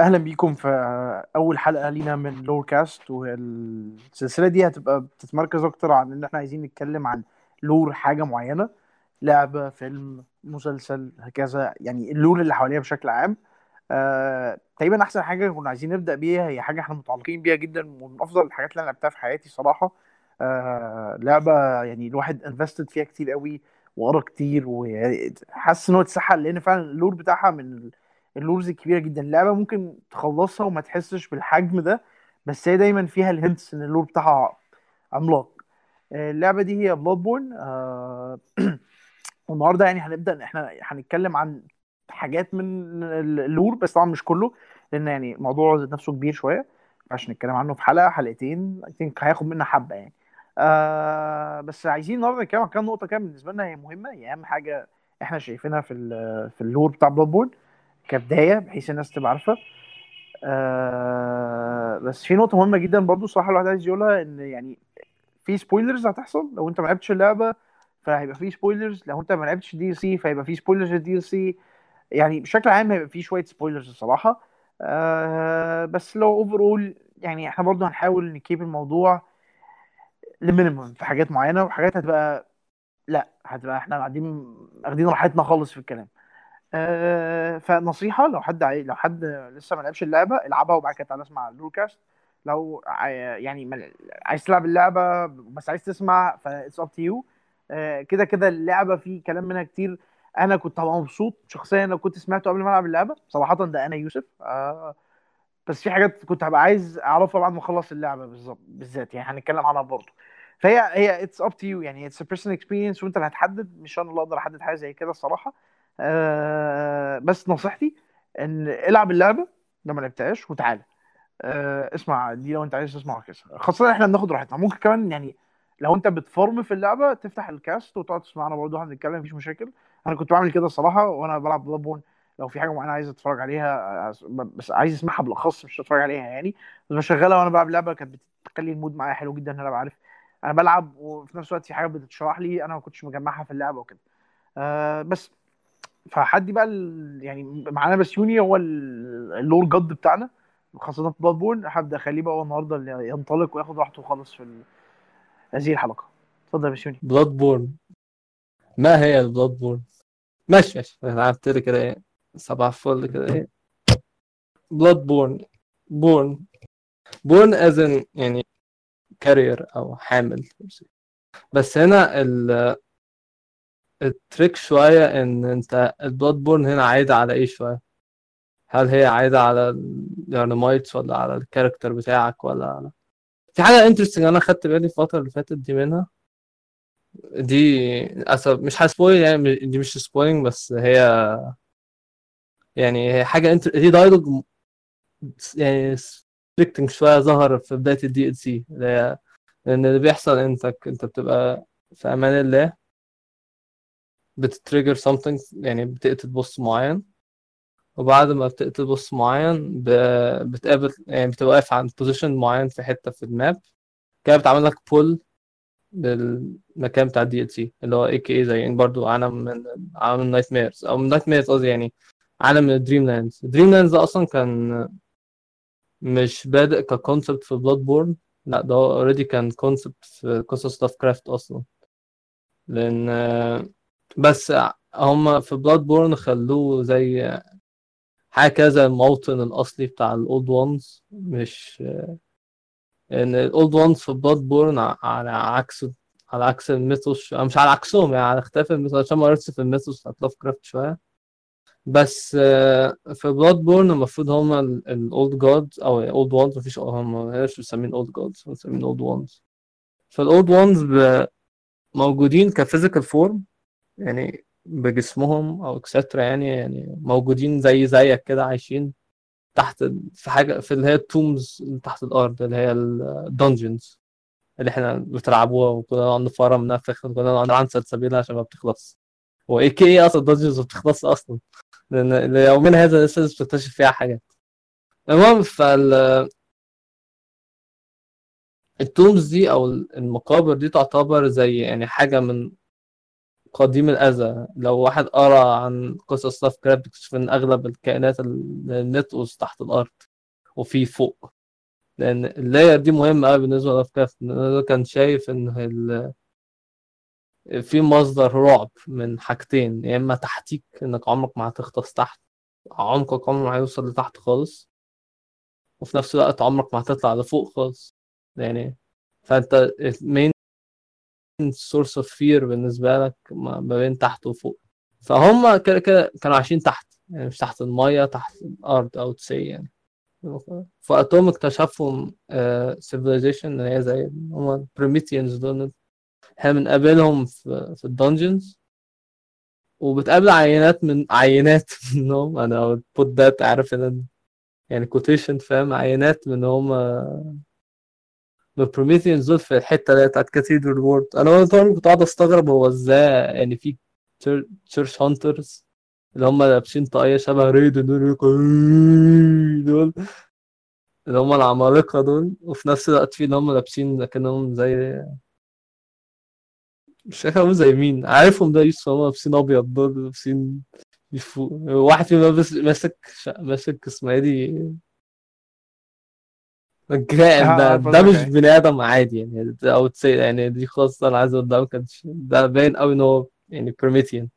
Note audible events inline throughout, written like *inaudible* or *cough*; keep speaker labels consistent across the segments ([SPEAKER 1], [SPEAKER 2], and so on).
[SPEAKER 1] أهلا بيكم في أول حلقة لينا من Lore Cast والسلسلة دي هتبقى بتتمركز أكتر عن إن إحنا عايزين نتكلم عن lore حاجة معينة لعبة فيلم مسلسل هكذا يعني ال lore اللي حواليها بشكل عام. آه، تقريبا أحسن حاجة كنا عايزين نبدأ بيها هي حاجة إحنا متعلقين بيها جدا ومن أفضل الحاجات اللي أنا لعبتها في حياتي صراحة. آه، لعبة يعني الواحد invested فيها كتير قوي وقرا كتير وحاسس إن هو اتسحل لأن فعلا ال lore بتاعها من ال lores الكبيره جدا. اللعبة ممكن تخلصها وما تحسش بالحجم ده بس هي دايما فيها ال hints إن ال lore بتاعها عملاق آه، اللعبة دي هي Bloodborne آه *clears throat* والنهارده يعني هنبدأ إحنا هنتكلم عن حاجات من ال lore بس طبعا مش كله لأن يعني الموضوع ذات نفسه كبير شوية. عشان نتكلم عنه في حلقة حلقتين. هياخد منا حبة يعني. آه بس عايزين النهارده نتكلم عن كام نقطة كده بالنسبة لنا هي مهمة هي أهم حاجة إحنا شايفينها في في ال lore بتاع Bloodborne كبداية بحيث الناس تبقى عارفة. آه بس في نقطة مهمة جدا برضو صراحة الواحد عايز يقولها إن يعني في spoilers هتحصل. لو أنت ما لعبتش اللعبة فهيبقى في spoilers لو أنت ما لعبتش DLC فهيبقى في spoilers ال DLC يعني بشكل عام هيبقى في شوية spoilers الصراحة. آه بس all over يعني إحنا برضو هنحاول ن keep الموضوع ل minimum في حاجات معينة وحاجات هتبقى لا هتبقى إحنا قاعدين واخدين راحتنا خالص في الكلام. آه فنصيحة لو حد عاي... لو حد لسه ما لعبش اللعبة العبها وبعد كده تعالى اسمع ال Lore Cast لو يعني عايز تلعب اللعبة بس عايز تسمع ف it's up to you كده كده اللعبة في كلام منها كتير. أنا كنت هبقى مبسوط شخصيا لو كنت سمعته قبل ما ألعب اللعبة. صراحة ده أنا يوسف. آه بس في حاجات كنت هبقى عايز أعرفها بعد ما أخلص اللعبة بالظبط بالذات يعني هنتكلم عنها برضه. فهي هي it's up to you يعني it's personal experience وأنت اللي هتحدد. مش أنا اللي أقدر أحدد حاجة زي كده الصراحة. آه بس نصيحتي إن العب اللعبة لو ما لعبتهاش وتعالى. آه اسمع دي لو أنت عايز تسمع كذا خاصة إحنا بناخد راحتنا. ممكن كمان يعني لو أنت بت farm في اللعبة تفتح ال cast وتقعد تسمعنا برضه إحنا بنتكلم مفيش مشاكل. أنا كنت بعمل كده الصراحة وأنا بلعب Bloodborne لو في حاجة معينة عايز أتفرج عليها بس عايز أسمعها بالأخص مش اتفرج عليها يعني. بس بشغلها وأنا بلعب لعبة كانت بتخلي ال mood معايا حلو جدا أنا بعرف. أنا بلعب وفي نفس الوقت في حاجة بتتشرح لي أنا ما كنتش مجمعها في اللعبة وكده. آه بس فحد بقى يعني معانا بسيوني هو ال lore god بتاعنا خاصة في Bloodborne هبدا أخليه بقى هو النهارده اللي ينطلق وياخد راحته خالص في هذه الحلقة. اتفضل يا بسيوني
[SPEAKER 2] Bloodborne ما هي البلاد بورن؟ ماشي ماشي. لعبت لي كده إيه؟ صباح فل كده إيه؟ بلاد بورن بورن بورن از يعني كارير أو حامل. بس هنا ال التريك شوية إن أنت البلاد بورن هنا عايدة على إيه شوية؟ هل هي عايدة على الدينامايتس ولا على الكاركتر بتاعك ولا على في حاجة انترستنج أنا خدت بالي الفترة اللي فاتت دي منها. دي للأسف مش ه spoil يعني دي مش spoiling بس هي يعني هي حاجة انت دي dialogue يعني سبيكتنج شوية ظهر في بداية ال DLC اللي هي لأن اللي بيحصل أنت بتبقى في أمان الله. بت trigger something يعني بتقتل boss معين. وبعد ما بتقتل boss معين بتقابل يعني بتبقى واقف عند position معين في حتة في ال map. كده بتعمل لك pull للمكان بتاع ال DLC اللي هو AKA زي يعني برضه عالم من عالم ال nightmares أو من nightmares قصدي يعني عالم من ال Dreamlands ال Dreamlands ده أصلا كان مش بادئ ك concept في Bloodborne لا ده already كان concept في قصص لاف كرافت أصلا. لأن بس هم في Bloodborne خلوه زي حاجة زي الموطن الأصلي بتاع ال Old Ones. مش إن ال Old Ones في Bloodborne على عكس على عكس ال Mythos مش على عكسهم يعني على اختلاف ال Mythos عشان ما قريتش في ال Mythos بتاعت لاف كرافت شوية. بس في Bloodborne المفروض هما ال Old Gods أو ال Old Ones. مفيش هم مش مسمين Old Gods مسمين Old Ones. فال Old Ones موجودين ك physical form. يعني بجسمهم أو extra يعني يعني موجودين زي زيك كده عايشين تحت في حاجة في اللي هي ال tombs اللي تحت الأرض اللي هي ال dungeons اللي إحنا بتلعبوها وكنا نقعد نفرم نفخ وكنا نقعد نعمل سلسبيلها عشان ما بتخلص هو AKA أصلا ال dungeons ما بتخلصش أصلا. لأن يومنا هذا لسه بتكتشف فيها حاجات المهم فال ال tombs دي أو المقابر دي تعتبر زي يعني حاجة من قديم الأزل. لو واحد قرأ عن قصص لاف كرافت بيكتشف إن أغلب الكائنات اللي بنتقص تحت الأرض وفي فوق. لأن ال layer دي مهمة أوي بالنسبة للاف كرافت كان شايف إن ال... في مصدر رعب من حاجتين. يا إما تحتيك إنك عمرك ما هتغطس تحت عمقك عمره ما هيوصل لتحت خالص وفي نفس الوقت عمرك ما هتطلع لفوق خالص. يعني فأنت ال main source of fear بالنسبة لك ما بين تحت وفوق. فهم كده كده كانوا عايشين تحت يعني مش تحت المية تحت الأرض أو تسي يعني. في وقتهم اكتشفوا civilization اللي هي زي هم ال Pthumerians دول. إحنا بنقابلهم في في ال dungeons وبتقابل عينات من عينات *laughs* منهم. أنا put that عارف إن يعني quotation فاهم؟ عينات من هم من Pthumerians دول في الحتة اللي بتاعت Cathedral Ward أنا طبعا كنت قاعد أستغرب هو إزاي يعني في church hunters اللي هم لابسين طاقية شبه ريد دول دول. اللي هم العمالقة دول. وفي نفس الوقت في اللي هم لابسين كأنهم زي مش فاكر زي مين. عارفهم ده يوسف هم لابسين أبيض دول لابسين يفوق واحد فيهم ماسك ماسك اسمها إيه دي؟ الكائن
[SPEAKER 1] آه،
[SPEAKER 2] ده ده مش. بني آدم عادي يعني أو تسي يعني دي خاصة أنا عايز أقول ده ما كانش ده باين قوي إن هو يعني بريميتيان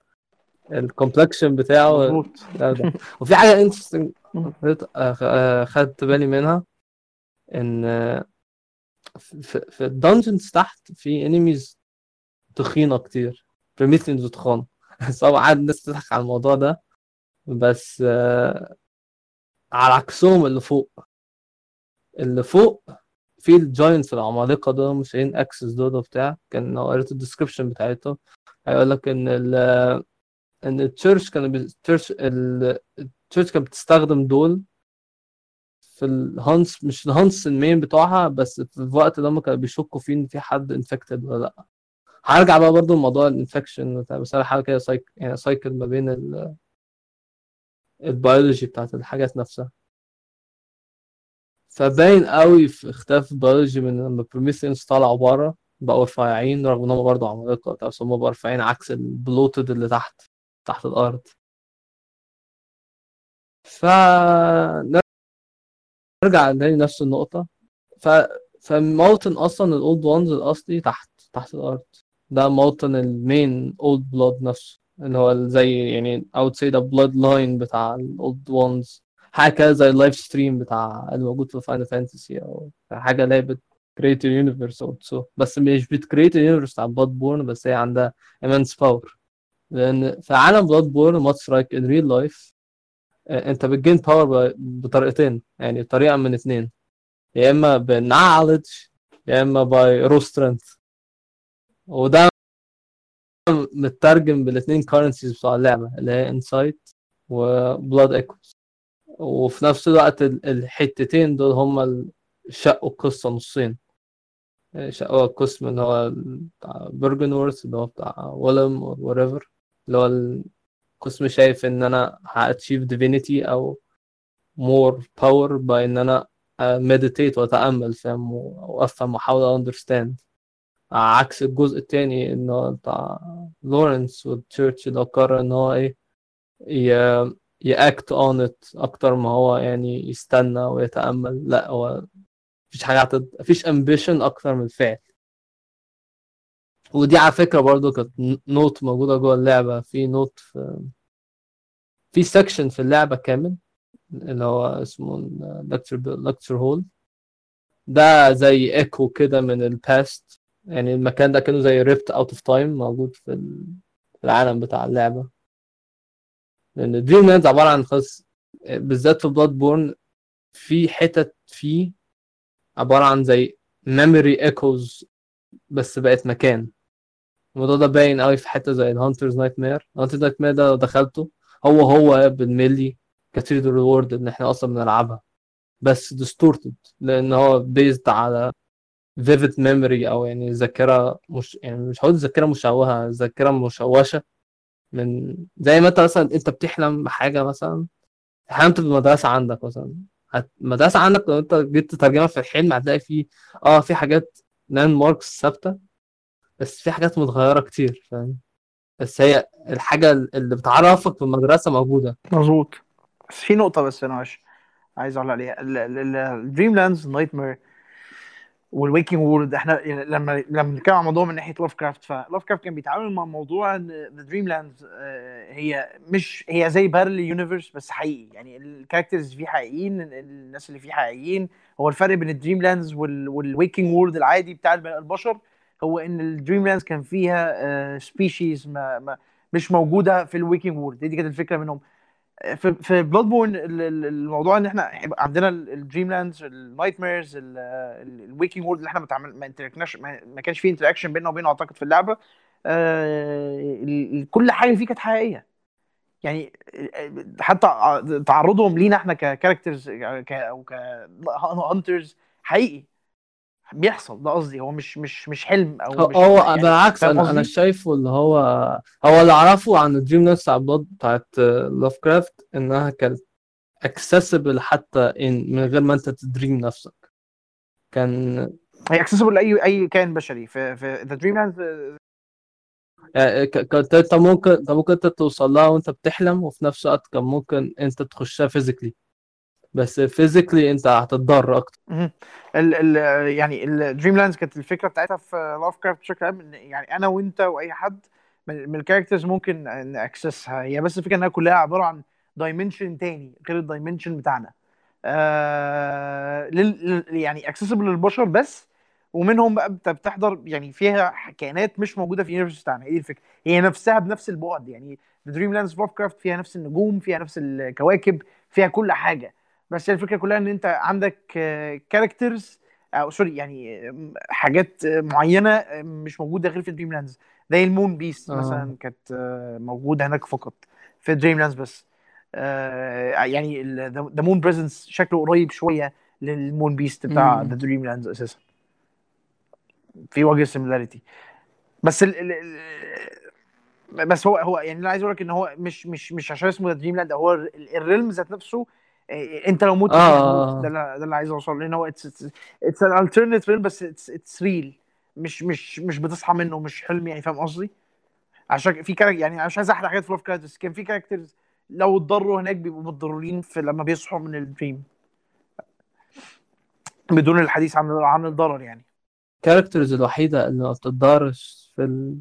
[SPEAKER 2] ال complexion
[SPEAKER 1] بتاعه
[SPEAKER 2] ده ده. وفي حاجة interesting خدت بالي منها إن آه، في, ال dungeons تحت في enemies تخينة كتير. Pthumerians تخان طبعا الناس تضحك على الموضوع ده بس آه، على عكسهم اللي فوق. اللي فوق في ال giants العمالقة دول ماسكين axes دول وبتاع. كان لو قريت ال description بتاعته. هيقول لك إن ال إن ال church كان ال church ال church كانت بتستخدم دول في ال hunts مش ال hunts ال main بتوعها بس في الوقت ده هم كانوا بيشكوا فيه إن في حد infected ولا لأ. هرجع بقى برضو لموضوع ال infection بس أنا حاجة كده cyc يعني cycle ما بين ال البيولوجي بتاعت الحاجات نفسها. فباين قوي في اختلاف البيولوجي من لما Pthumerians طلعوا بره بقوا رفيعين رغم إن هم برضه عمالقة بس هم بقوا رفيعين عكس ال bloated اللي تحت تحت الأرض. ف نرجع تاني نفس النقطة. ف فموطن أصلا ال Old Ones الأصلي تحت تحت الأرض. ده موطن ال main old blood نفسه اللي هو زي يعني I would say the line بتاع ال Old Ones حاجة كده زي ال Lifestream بتاع الموجود في Final Fantasy أو حاجة اللي هي بت create ال universe so. بس مش بت create ال universe بتاع Bloodborne بس هي عندها immense power. لأن في عالم Bloodborne like in real life آه، أنت بت gain power بطريقتين يعني طريقه من اتنين. يا إما بال knowledge يا إما by raw strength وده مترجم بالاتنين currencies بتوع اللعبة اللي هي insight و blood echoes وفي نفس الوقت ال- الحتتين دول هما شقوا القصة نصين. آه، شقوا القسم اللي هو بتاع بيرجنورث اللي هو بتاع ويليم whatever اللي هو القسم شايف إن أنا ه achieve divinity أو more power بان أنا meditate وأتأمل فاهم؟ وأفهم وأحاول understand عكس الجزء التاني ان هو بتاع لورنس وال church اللي قرر إن هو إيه ي act on it أكتر ما هو يعني يستنى ويتأمل. لا هو مفيش حاجة هتد... مفيش ambition أكتر من الفعل. ودي على فكرة برضو كانت note موجودة جوه اللعبة. في note في في section في اللعبة كامل اللي هو اسمه lecture lecture hall ده زي ايكو كده من ال past يعني المكان ده كانه زي ripped out of time موجود في العالم بتاع اللعبة. لأن dream land عبارة عن خاص بالذات في بلاد بورن في حتت فيه عبارة عن زي memory echoes بس بقت مكان. الموضوع ده باين قوي في حتة زي ال Hunter's Nightmare ال Hunter's Nightmare ده دخلته هو هو بالملي Cathedral Ward إن إحنا أصلا بنلعبها. بس distorted لأن هو based على vivid memory أو يعني ذاكرة مش يعني مش هقول ذاكرة مشوهة ذاكرة مشوشة. من زي ما انت مثلا انت بتحلم بحاجة مثلا حلمت بالمدرسة عندك مثلا. المدرسة عندك لو انت جيت تترجمها في الحلم هتلاقي فيه آه في حاجات landmarks ثابتة بس في حاجات متغيرة كتير فاهم؟ بس هي الحاجة اللي بتعرفك في المدرسة موجودة.
[SPEAKER 1] مظبوط. في نقطة بس مش عايز أقول عليها. ال dreamlands nightmare وال waking world إحنا يعني لما لما بنتكلم عن الموضوع من ناحية لاف كرافت فلاف كرافت كان بيتعامل مع موضوع إن the dreamlands هي مش هي زي parallel universe بس حقيقي. يعني ال characters فيه حقيقيين الناس اللي فيه حقيقيين. هو الفرق بين ال dreamlands وال waking world العادي بتاع البشر هو إن ال dreamlands كان فيها species ما, ما مش موجودة في ال waking world دي كانت الفكرة منهم. في في بلاد بورن الموضوع إن إحنا عندنا ال dreamlands ال nightmares ال waking world اللي إحنا ما ما interact ناش ما كانش في interaction بيننا وبينه أعتقد في اللعبة. آه، كل حاجة فيه كانت حقيقية. يعني آه، حتى تعرضهم لينا إحنا ك characters أو ك hunters حقيقي. بيحصل ده قصدي هو مش مش مش حلم
[SPEAKER 2] أو
[SPEAKER 1] مش
[SPEAKER 2] هو
[SPEAKER 1] يعني
[SPEAKER 2] بالعكس أنا
[SPEAKER 1] أنا؟
[SPEAKER 2] شايفه اللي هو هو اللي أعرفه عن ال dreamlands بتاع بلاد بتاعت لاف كرافت إنها كانت accessible حتى إن من غير ما أنت ت dream نفسك. كان
[SPEAKER 1] هي accessible لأي أي كائن بشري. في في the
[SPEAKER 2] dream land كنت أنت ممكن أنت ممكن أنت توصل لها وأنت بتحلم وفي نفس الوقت كان ممكن أنت تخشها physically بس physically انت هتتضرر
[SPEAKER 1] أكتر. ال ال يعني ال dreamlands كانت الفكرة بتاعتها في لاف كرافت بشكل عام يعني أنا وأنت وأي حد من, ال characters ممكن ن access ها هي بس الفكرة إنها كلها عبارة عن dimension تاني غير ال dimension بتاعنا. آه لل يعني accessible للبشر بس ومنهم بقى بت- بتحضر يعني فيها كائنات مش موجودة في ال universe بتاعنا. هي دي الفكرة؟ هي نفسها بنفس البعد. يعني dreamlands لاف كرافت فيها نفس النجوم فيها نفس الكواكب فيها كل حاجة. بس الفكرة كلها إن أنت عندك characters أو sorry يعني حاجات معينة مش موجودة غير في dreamlands زي ال moon beast
[SPEAKER 2] آه.
[SPEAKER 1] مثلا كانت موجودة هناك فقط في dreamlands بس آه، يعني the Moon Presence شكله قريب شوية لل moon
[SPEAKER 2] beast
[SPEAKER 1] بتاع. the dreamlands أساسا في وجه similarity بس ال ال ال بس هو هو يعني أنا عايز أقول لك إن هو مش مش مش عشان اسمه the dream land هو ال- ال realm ذات نفسه انت لو مت
[SPEAKER 2] آه.
[SPEAKER 1] ده اللي ده اللي عايز أوصل له هو it's it's an alternate realm بس it's it's real مش مش مش بتصحى منه مش حلم يعني فاهم قصدي؟ عشان في character يعني مش عايز أحرق حاجات في لاف كرافت كان في characters لو اتضروا هناك بيبقوا متضررين في لما بيصحوا من ال dream بدون الحديث عن عن الضرر يعني.
[SPEAKER 2] ال characters الوحيدة اللي ما بتتضرش في ال...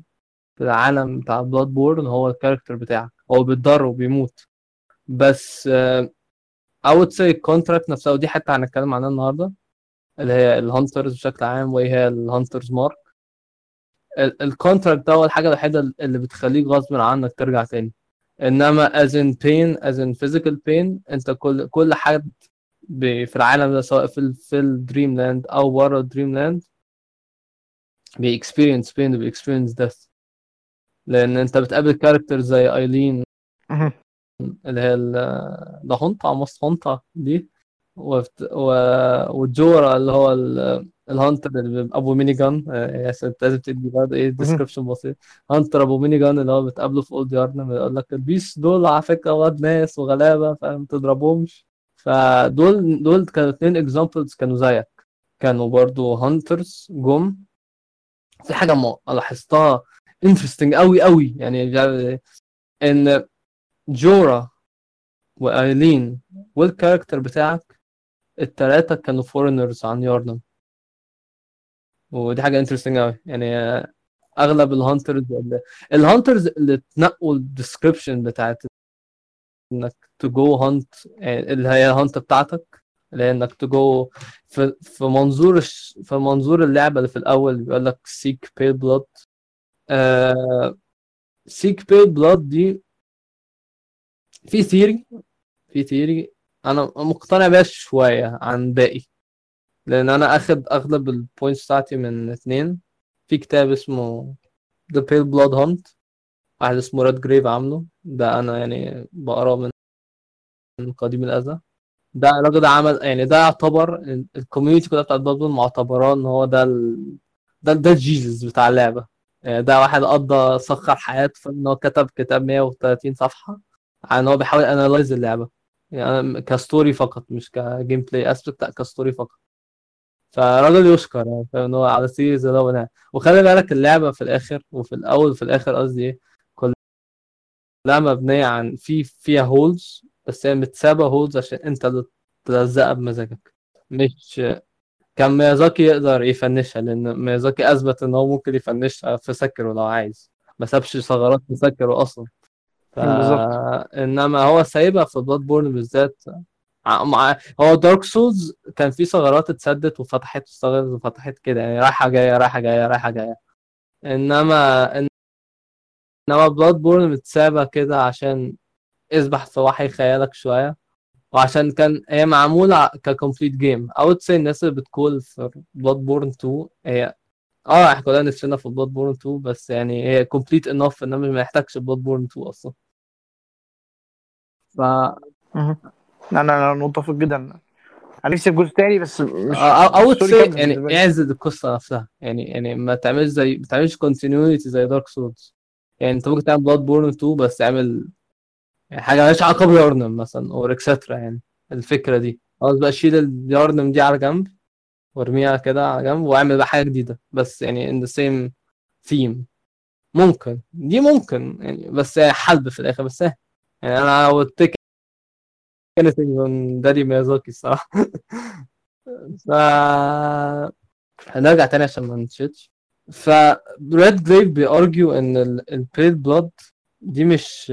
[SPEAKER 2] في العالم بتاع بلاد بورن هو ال character بتاعك. هو بيتضر وبيموت. بس آه، Say ال contract نفسها ودي حتى هنتكلم عنها النهاردة اللي هي ال hunters بشكل عام وهي هي ال Hunter's Mark ال contract ده هو الحاجة الوحيدة اللي بتخليك غصب عنك ترجع تاني. إنما as in pain as in physical pain أنت كل كل حد في العالم ده سواء في في ال dream land أو بره ال dream land بي experience pain وبي experience death. لأن أنت بتقابل character زي ايلين. اللي هي ده hunter of hunters دي. وفت- و- وجورا اللي هو ال- ال hunter اللي أبو minigun. آه، يا سيدي لازم تدي برضه إيه description بسيط. hunter أبو minigun اللي هو بتقابله في Old يارنام يقول لك ال beasts دول على فكرة ولاد ناس وغلابة فاهم؟ تضربهمش. فدول دول كانوا اتنين examples كانوا زيك. كانوا برضو hunters جم. في حاجة ما لاحظتها interesting قوي قوي يعني إن جورا وأيلين وال character بتاعك؟ التلاتة كانوا foreigners عن يارنام ودي حاجة interesting قوي يعني أغلب ال hunters ال hunters اللي تنقوا ال description بتاعت إنك to go hunt اللي هي ال hunt بتاعتك اللي هي إنك to go في في منظور. في منظور اللعبة اللي في الأول بيقول لك seek pale blood seek pale blood دي في theory في theory أنا مقتنع بيها شوية عن باقي. لأن أنا أخد أغلب ال points بتاعتي من اتنين. في كتاب اسمه The Pale Blood Hunt. واحد اسمه Redgrave عامله. ده أنا يعني بقرأه من قديم الأزل. ده الراجل ده عمل يعني ده يعتبر ال community كلها بتاعت Blood معتبراه إن هو ده ال... ده ده ال Jesus بتاع اللعبة. يعني ده واحد قضى سخر حياته في إن هو كتب كتاب 130 صفحة. عن هو بيحاول analyze اللعبة. يعني ك story فقط مش ك gameplay aspect لأ ك story فقط. فراجل يشكر يعني فاهم؟ إن هو على سيرة ده ونعم وخلي بالك اللعبة في الآخر وفي الأول وفي الآخر قصدي إيه كلها مبنية عن في فيها holes بس هي متسابة هولز عشان أنت اللي تلزقها بمزاجك. مش كان ميازاكي يقدر يفنشها لأن ميازاكي أثبت إن هو ممكن يفنشها في Sekiro لو عايز. ما سابش ثغرات في Sekiro أصلا. ف... انما هو سايبها في Bloodborne بالذات. مع هو Dark Souls كان في ثغرات اتسدت وفتحت ثغرات وفتحت كده يعني رايحة جاية رايحة جاية رايحة جاية. انما انما Bloodborne متسابة كده عشان اسبح في وحي خيالك شوية. وعشان كان هي معمولة ك complete game I would say الناس اللي بتقول في Bloodborne 2 هي آه إحنا كلنا نفسنا في Bloodborne 2 بس يعني هي complete enough انما ما يحتاجش Bloodborne 2 أصلا. ف.
[SPEAKER 1] أنا متفق جدا. أنا نفسي في جزء تاني بس مش
[SPEAKER 2] أو
[SPEAKER 1] ال story
[SPEAKER 2] تسي
[SPEAKER 1] كامل
[SPEAKER 2] يعني. اعزل القصة نفسها. يعني يعني ما تعملش زي ما تعملش continuity زي Dark Souls يعني أنت ممكن تعمل Bloodborne 2 بس تعمل يعني حاجة مالهاش علاقة بيارنم مثلا أو extra يعني الفكرة دي. خلاص بقى شيل اليارنم دي على جنب وارميها كده على جنب واعمل بقى حاجة جديدة. بس يعني in the same theme. ممكن. دي ممكن يعني بس حلب في الآخر بس يعني أنا take anything من دادي ميازاكي الصراحة. *laughs* ف هنرجع تاني عشان ما نشتش ف ريد جريف بيأرجيو إن البريد بلاد دي مش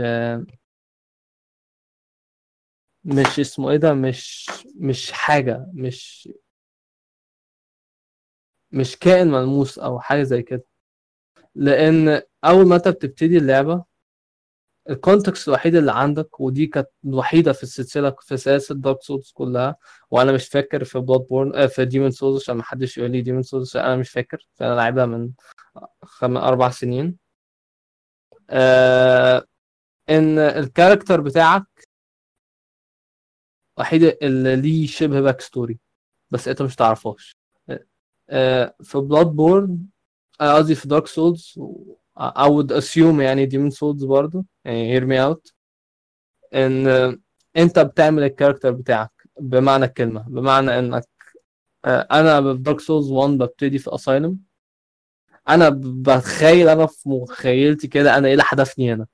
[SPEAKER 2] مش اسمه إيه ده مش مش حاجة مش مش كائن ملموس أو حاجة زي كده. لأن أول ما أنت بتبتدي اللعبة ال context الوحيد اللي عندك ودي كانت الوحيدة في السلسلة في سلاسل Dark Souls كلها وأنا مش فاكر في Bloodborne آه في Demon's Souls عشان ما حدش يقول لي Demon's Souls أنا مش فاكر فأنا لعبها من خم... أربع سنين. آه إن ال character بتاعك وحيد اللي ليه شبه backstory بس أنت مش تعرفهاش. آه، في Bloodborne قصدي في Dark Souls I would assume يعني Demon's Souls برضه يعني hear me out. إن آه، أنت بتعمل ال character بتاعك بمعنى الكلمة. بمعنى إنك آه، أنا في Dark Souls 1 ببتدي في asylum أنا بتخيل أنا في مخيلتي كده أنا إيه اللي حدفني هنا.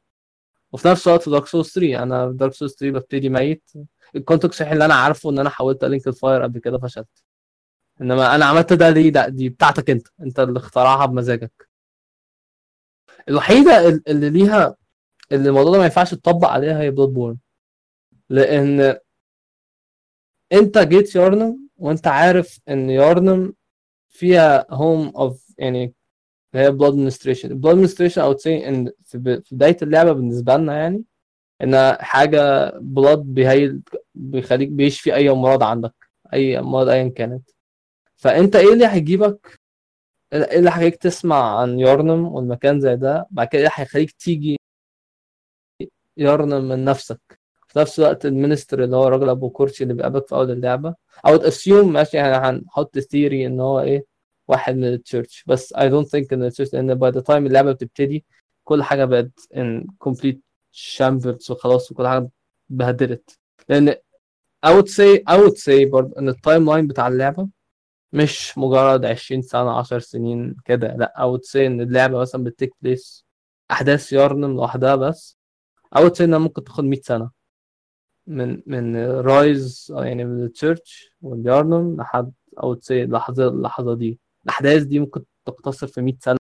[SPEAKER 2] وفي نفس الوقت في Dark Souls 3 أنا في Dark Souls 3 ببتدي ميت. ال context اللي أنا عارفه إن أنا حاولت أ link ال fire قبل كده فشلت. إنما أنا عملت ده ليه؟ ده دي بتاعتك أنت. أنت اللي اخترعها بمزاجك. الوحيدة ال- اللي ليها اللي الموضوع ده ما ينفعش تطبق عليها هي Bloodborne لأن أنت جيت يارنم وأنت عارف إن يارنم فيها home of يعني اللي هي blood administration ال blood administration I would say إن في بداية اللعبة بالنسبة لنا يعني انها حاجة blood بي heal بيخليك بيشفي أي امراض عندك أي امراض ايا كانت. فأنت إيه اللي هيجيبك إيه اللي هيخليك تسمع عن يارنم والمكان زي ده؟ بعد كده إيه اللي هيخليك تيجي يارنم من نفسك؟ في نفس الوقت ال minister اللي هو الراجل أبو كرسي اللي بيقابلك في أول اللعبة. I would assume ماشي يعني هنحط theory إن هو إيه واحد من ال church بس I don't think إن ال church لأن by the time اللعبة بتبتدي كل حاجة بقت in complete shambles وخلاص وكل حاجة اتبهدلت لأن I would say I would say برضه إن ال timeline بتاع اللعبة مش مجرد 20 سنة 10 سنين كده. لا I would say إن اللعبة مثلا بت take place أحداث يارنم لوحدها بس. I would إنها ممكن تاخد 100 سنة. من من rise يعني من ال church واليارنم لحد I would say اللحظة اللحظة دي. الأحداث دي ممكن تقتصر في 100 سنة.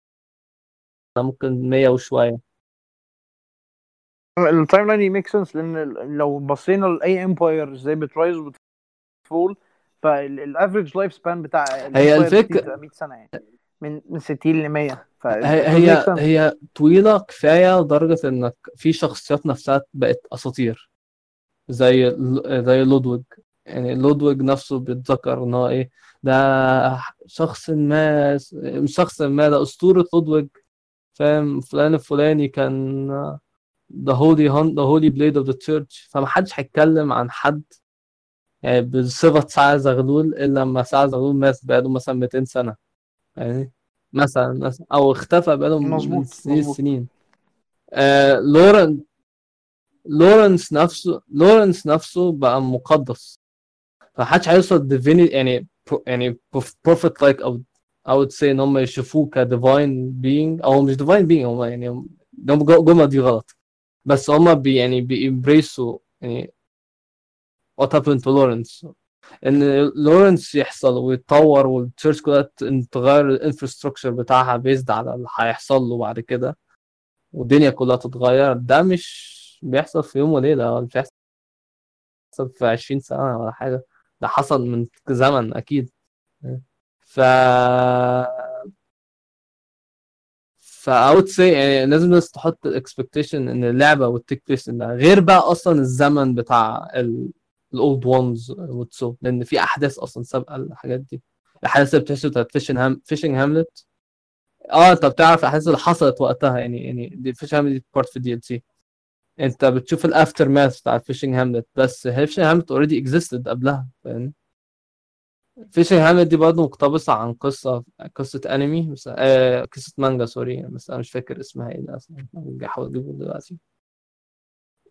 [SPEAKER 2] ممكن 100 وشوية.
[SPEAKER 1] ال timeline ي make sense لأن لو بصينا لأي empire زي بت rise وبت fall فال average
[SPEAKER 2] life
[SPEAKER 1] span
[SPEAKER 2] بتاع هي
[SPEAKER 1] بتبقى 100 سنة يعني. من من 60 ل 100 ف
[SPEAKER 2] هي هي طويلة كفاية لدرجة إنك في شخصيات نفسها بقت أساطير. زي زي لودويج. يعني لودويج نفسه بيتذكر إن هو إيه ده شخص ما مش شخص ما ده أسطورة لودويج. فاهم؟ فلان الفلاني كان the holy hunt the holy blade of the church. فمحدش هيتكلم عن حد يعني بصفة سعد زغلول إلا لما سعد زغلول مات بقاله مثلا 200 سنة. يعني مثلا مثلا أو اختفى بقاله من سنين. سنين. آه لورن لورنس نفسه لورنس نفسه بقى مقدس. فمحدش هيوصل ديفيني يعني يعني بروفيت لايك أو I would say إن هم يشوفوه كديفاين بينج أو مش ديفاين بينج هم يعني هم- الجمله دي غلط. بس هما بي يعني بيمبريسوا يعني وات happened to لورنس إن لورنس يحصل ويتطور والتشيرش كلها تغير الانفراستراكشر بتاعها بيزد على اللي هيحصل له بعد كده. والدنيا كلها تتغير. ده مش بيحصل في يوم وليلة مش بيحصل في 20 سنة ولا حاجة. ده حصل من زمن أكيد. ف I would say يعني لازم الناس تحط ال expectation إن اللعبة وال take place غير بقى أصلا الزمن بتاع ال Old Ones وتسو لأن في أحداث أصلا سابقة الحاجات دي. الأحداث اللي بتحصل بتاعت Fishing Ham Fishing Hamlet آه أنت بتعرف الأحداث اللي حصلت وقتها يعني يعني Fishing Hamlet دي part في ال DLC أنت بتشوف ال aftermath بتاع Fishing Hamlet بس Fishing Hamlet already existed قبلها فاهم Fishing Hamlet دي برضه مقتبسة عن قصة قصة أنمي بس آه قصة مانجا sorry بس أنا مش فاكر اسمها ده أصلا بحاول أجيبه دلوقتي.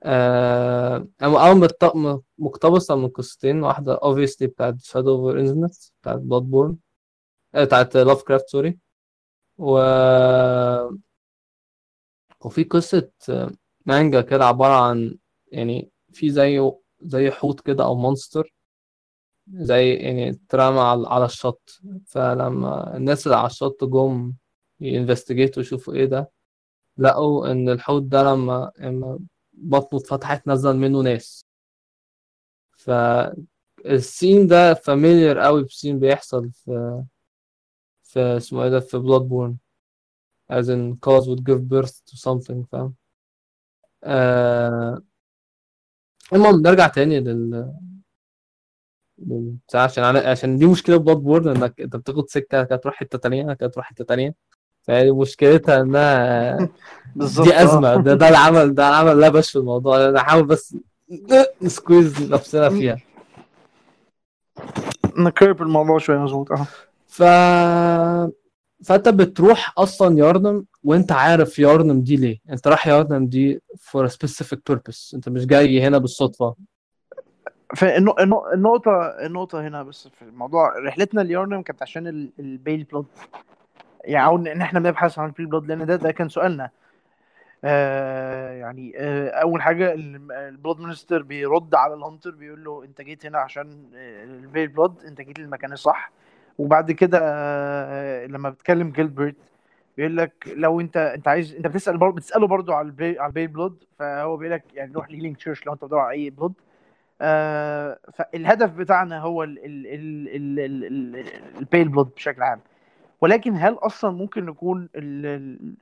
[SPEAKER 2] آه أو مت- مقتبسة من قصتين واحدة obviously بتاعت Shadow Over Innsmouth بتاعت Bloodborne آه بتاعت Lovecraft sorry و وفي قصة مانجا كده عبارة عن يعني في زي زي حوت كده أو monster زي يعني اترمى على الشط. فلما الناس اللي على الشط جم ي investigate وا يشوفوا إيه ده لقوا إن الحوت ده لما بطنه اتفتحت نزل منه ناس. فال scene ده familiar قوي ب scene بيحصل في في اسمه إيه ده في Bloodborne as in Kos would give birth to something فاهم؟ آه المهم نرجع تاني لل عشان عشان دي مشكلة Bloodborne انك انت بتاخد سكة كانت تروح حتة تانية كانت تروح حتة تانية. فهي مشكلتها إنها *laughs*
[SPEAKER 1] بالظبط
[SPEAKER 2] دي أزمة. ده ده اللي عمل ده اللي عمل لبش في الموضوع. أنا حاول بس ن squeeze نفسنا فيها.
[SPEAKER 1] نكرب الموضوع شوية مظبوط آه.
[SPEAKER 2] ف فأنت بتروح أصلا Yharnam وأنت عارف Yharnam دي ليه. أنت رايح Yharnam دي a specific purpose. أنت مش جاي هنا بالصدفة.
[SPEAKER 1] فالنقطة النقطة هنا بس في الموضوع. رحلتنا ل Yharnam كانت عشان ال pale blood يعني أو ان إحنا بنبحث عن ال pale blood لأن ده ده كان سؤالنا آه يعني آه اول حاجة ال blood minister بيرد على ال hunter بيقول له انت جيت هنا عشان ال pale blood انت جيت للمكان الصح وبعد كده آه لما بتكلم جيلبرت بيقول لك لو انت انت عايز انت بتسال برضه بتساله برضه على ال pa على ال pale blood فهو بيقول لك يعني روح ل Healing Church لو انت بتدور على اي blood آه فالهدف بتاعنا هو ال pale blood بشكل عام ولكن هل أصلا ممكن نكون ال ال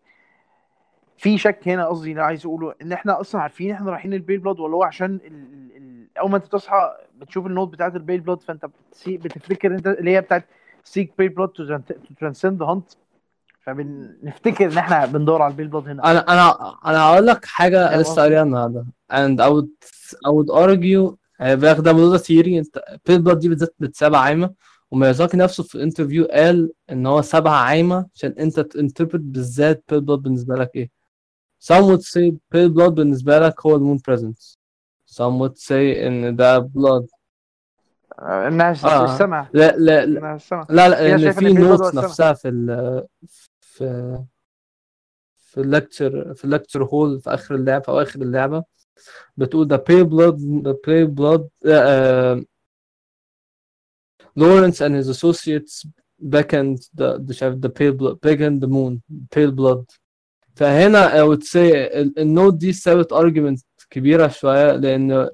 [SPEAKER 1] في شك هنا؟ قصدي أنا عايز أقوله إن إحنا أصلا عارفين إحنا رايحين ال pale blood ولا هو عشان ال ال أول ما أنت تصحى بتشوف ال note بتاعت ال pale blood فأنت بتفتكر انت اللي هي بتاعت seek pale blood to transcend hunt فبنفتكر إن إحنا بندور على ال pale blood هنا.
[SPEAKER 2] أنا أنا أنا هقول لك حاجة لسه قاريها النهارده. And I would I would argue باخد ده theory أن pale blood دي بالذات بتتساب عايمه وميازاكي نفسه في interview قال إن هو سابها عايمة عشان أنت ت interpret بالذات pale blood بالنسبة لك إيه. Some would say pale blood بالنسبة لك هو ال moon presence. Some would say إن ده blood.
[SPEAKER 1] الناس
[SPEAKER 2] آه.
[SPEAKER 1] السمع
[SPEAKER 2] لا لا لا. لا, لا لأن
[SPEAKER 1] شايفة
[SPEAKER 2] في
[SPEAKER 1] note
[SPEAKER 2] نفسها في ال في في ال lecture في ال lecture hall في آخر اللعبه أو اخر اللعبة. بتقول the pale blood the pale blood uh, Laurence and his associates beckoned the the شايف the pale blood beckoned the moon pale blood. فهنا I would say ال note دي سابت argument كبيرة شوية لأن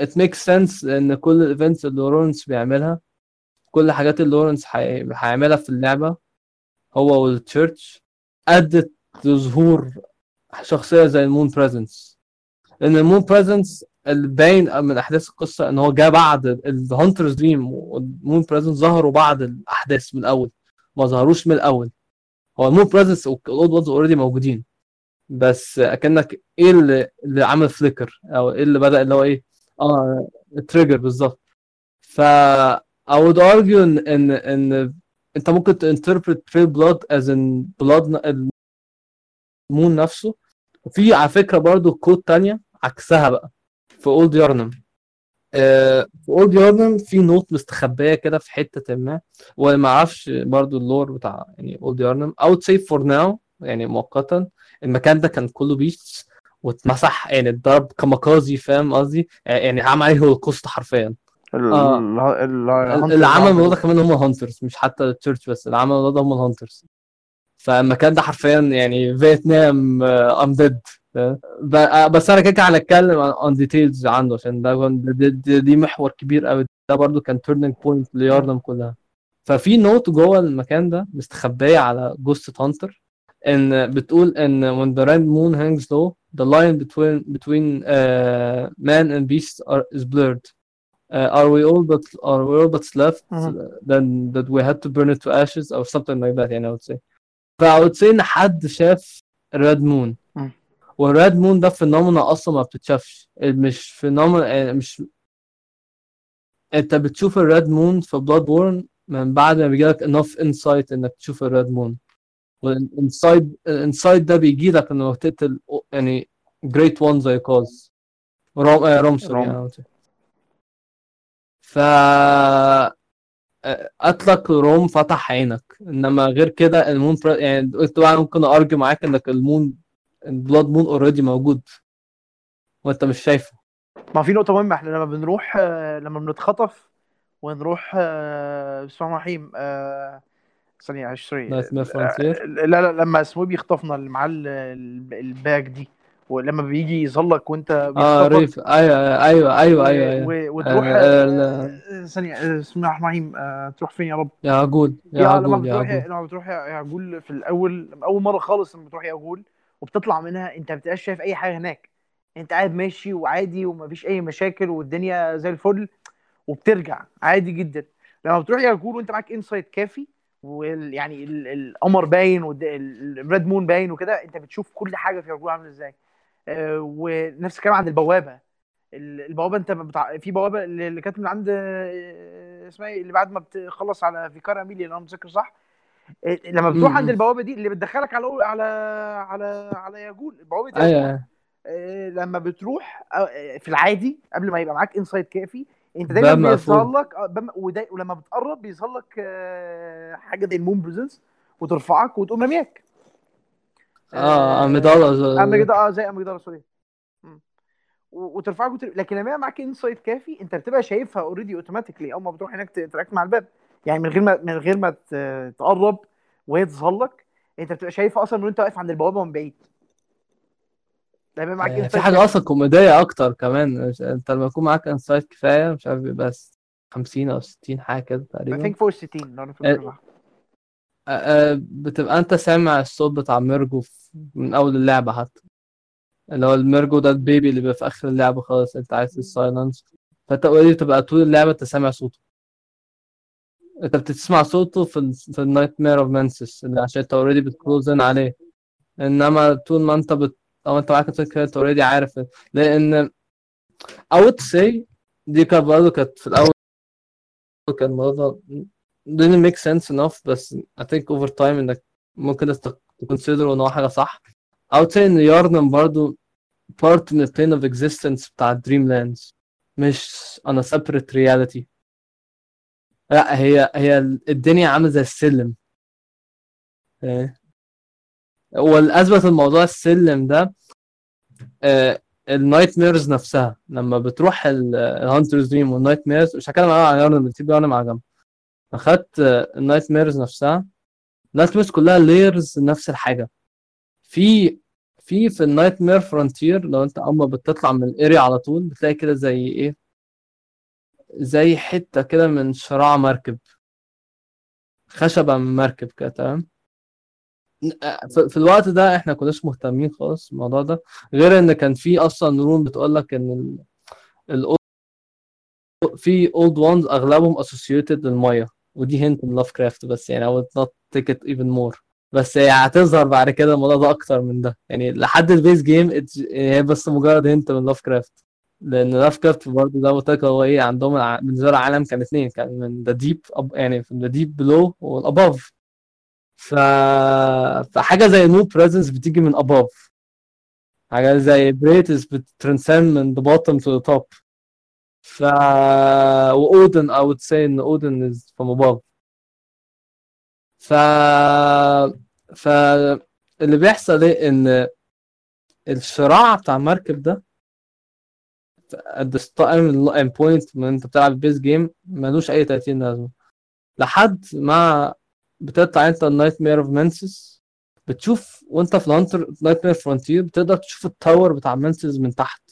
[SPEAKER 2] it makes sense لأن كل ال events اللي لورنس بيعملها كل الحاجات اللي لورنس هي- هيعملها في اللعبة هو وال church أدت لظهور شخصية زي ال moon presence لأن ال moon presence اللي باين من أحداث القصة إن هو جه بعد ال Hunter's Dream وال moon presence ظهروا بعد الأحداث من الأول. ما ظهروش من الأول. هو ال moon presence وال Old Ones already موجودين. بس أكنك إيه اللي, اللي عمل flicker أو إيه اللي بدأ اللي هو إيه؟ آه trigger بالظبط. ف I would argue ان ان إن أنت ممكن ت interpret pale blood as in blood ال moon نفسه. وفي على فكرة برضو quote تانية عكسها بقى. في Old Yharnam آه في Old Yharnam في note مستخبية كده في حتة ما وما أعرفش برضو ال lore بتاع يعني Old Yharnam I would say for now يعني مؤقتا المكان ده كان كله beasts واتمسح يعني اتضرب كمكازي فاهم قصدي؟ يعني عمل عليه هولوكوست حرفيا.
[SPEAKER 1] ال-
[SPEAKER 2] آه.
[SPEAKER 1] ال- ال-
[SPEAKER 2] اللي عمل الموضوع ده كمان هم ال hunters مش حتى ال church بس اللي عمل الموضوع ده هم ال hunters فالمكان ده حرفيا يعني فيتنام indeed بس أنا كده هنتكلم عن details عنه عشان ده دي, دي, دي محور كبير قوي ده برضو كان turning point ل Yharnam كلها ففي note جوه المكان ده مستخبيه على جثة hunter ان بتقول ان when the red moon hangs low the line between between uh, man and beast are, is blurred uh, are we all but are we all but left then that we had to burn it to ashes or something like that يعني I would say فا I would say ان حد شاف مون
[SPEAKER 1] مم.
[SPEAKER 2] وال red moon ده phenomena أصلا ما بتتشافش مش phenomena مش أنت بتشوف ال red moon في Bloodborne من بعد ما بيجيلك enough insight إنك تشوف ال red moon وال insight ال insight ده بيجي لك انك تقتل يعني جريت وان زي cause Rom آه Rom sorry
[SPEAKER 1] Rom.
[SPEAKER 2] يعني. ف قتلك Rom فتح عينك إنما غير كده ال moon. يعني انت بقى ممكن أ argue معاك إنك ال moon ال blood moon already موجود. وأنت مش شايفه.
[SPEAKER 1] ما في نقطة مهمة إحنا لما بنروح آه، لما بنتخطف ونروح آه، بسم الله الرحمن الرحيم آه، ثانية معلش sorry
[SPEAKER 2] Nightmare Frontier.
[SPEAKER 1] آه، لا لا لما اسمه بيخطفنا اللي معاه ال- ال- ال bag دي. ولما بيجي يظلك
[SPEAKER 2] وأنت
[SPEAKER 1] آه
[SPEAKER 2] ريف. أيوه أيوه أيوه أيوه أيوه.
[SPEAKER 1] و- وتروح ثانية بسم الله الرحمن الرحيم تروح فين يا رب؟
[SPEAKER 2] يا عجول يا
[SPEAKER 1] لما
[SPEAKER 2] عجول يا
[SPEAKER 1] بتروح لما بتروح يا عجول في الأول أول مرة خالص لما بتروح يا عجول وبتطلع منها انت ما بتبقاش شايف أي حاجة هناك. انت قاعد ماشي وعادي ومفيش أي مشاكل والدنيا زي الفل وبترجع عادي جدا. لما بتروح Yahar'gul وأنت معاك insight كافي ويعني القمر باين وال red moon باين وكده انت بتشوف كل حاجة في عجول عاملة إزاي. آه، ونفس الكلام عند البوابة. ال- البوابة أنت بتاع في بوابة اللي كانت من عند آه، اسمها إيه؟ اللي بعد ما بتخلص على Vicar Amelia لو أنا متذكر صح؟ لما بتروح عند. البوابة دي اللي بتدخلك على على على على Yahar'gul بوابه Yahar'gul
[SPEAKER 2] أيوه.
[SPEAKER 1] آه، لما بتروح آه، في العادي قبل ما يبقى معاك insight كافي انت دايما بيظهر. لك آه، ولما بتقرب بيظهر لك آه، حاجة زي ال Moon Presence وترفعك وتقوم رمياك
[SPEAKER 2] آه Amygdala
[SPEAKER 1] Amygdala آه زي Amygdala sorry. وترفعك وتر... لكن لما معاك insight كافي انت بتبقى شايفها already automatically أول ما بتروح هناك ت interact مع الباب. يعني من غير ما من غير ما تقرب وهي تظهر لك انت بتبقى شايفها أصلا وأنت واقف عند البوابة من بعيد. يبقى معاك
[SPEAKER 2] آه، في
[SPEAKER 1] insight
[SPEAKER 2] حاجة أصلا كوميدية أكتر كمان أنت لما يكون معاك insight كفاية مش عارف بيبقى 50 أو 60 حاجة كده
[SPEAKER 1] I
[SPEAKER 2] تقريبا
[SPEAKER 1] think فوق 60 لو أنا فاكر
[SPEAKER 2] آه، آه، بتبقى أنت سامع الصوت بتاع Mergo من أول اللعبة حتى. اللي هو ال Mergo ده ال baby اللي بيبقى في آخر اللعبة خالص أنت عايز ال silence فأنت already بتبقى طول اللعبة أنت سامع صوته. أنت بتسمع صوته في ال في ال Nightmare of Mensis عشان أنت already بت close in عليه. إنما طول ما أنت بت أو أنت معاك أنت already عارف. لأن I would say دي كانت برضه كانت في الأول كان الموضوع didn't make sense enough بس I think over time انك ممكن ت consider ان هو حاجة صح. I would say إن Yharnam برضو part من plane of existence بتاع Dreamlands مش on a separate reality. لا هي هي الدنيا عاملة زي السلم. إيه. واللي أثبت الموضوع السلم ده ال nightmares نفسها. لما بتروح ال Hunter's Dream وال nightmares مش هتكلم عن Yharnam بتسيب Yharnam على جنب. أخدت ال nightmares نفسها. ال nightmares كلها layers نفس الحاجة. في في في ال Nightmare Frontier لو أنت اما بتطلع من ال area على طول بتلاقي كده زي إيه؟ زي حتة كده من شراع مركب. خشبة من مركب كده تمام؟ في في الوقت ده إحنا كناش مهتمين خالص بالموضوع ده غير ان كان في أصلا rune بتقول لك إن ال... في Old Ones أغلبهم associated للمية. ودي hint من لاف كرافت بس يعني would not take it even more. بس هي هتظهر بعد كده الموضوع ده أكتر من ده. يعني لحد ال base game هي بس مجرد hint من لاف كرافت لأن لاف كرافت برضه زي ما قلت لك هو إيه عندهم الع- بالنسبة له العالم كان اثنين كان من the deep يعني من the deep below وال above ف... فحاجة زي Moon Presence بتيجي من above. حاجة زي بريتس بت transcend من the bottom to the top. ف وOedon I would say إن Oedon is from above. ف ف اللي بيحصل إيه إن الشراع بتاع المركب ده at the starting point من انت بتلعب base game ملوش أي 30 لازمة. لحد ما بتطلع انت ال Nightmare of Mensis بتشوف وانت في ال Hunter Nightmare Frontier بتقدر تشوف ال tower بتاع Mensis من تحت.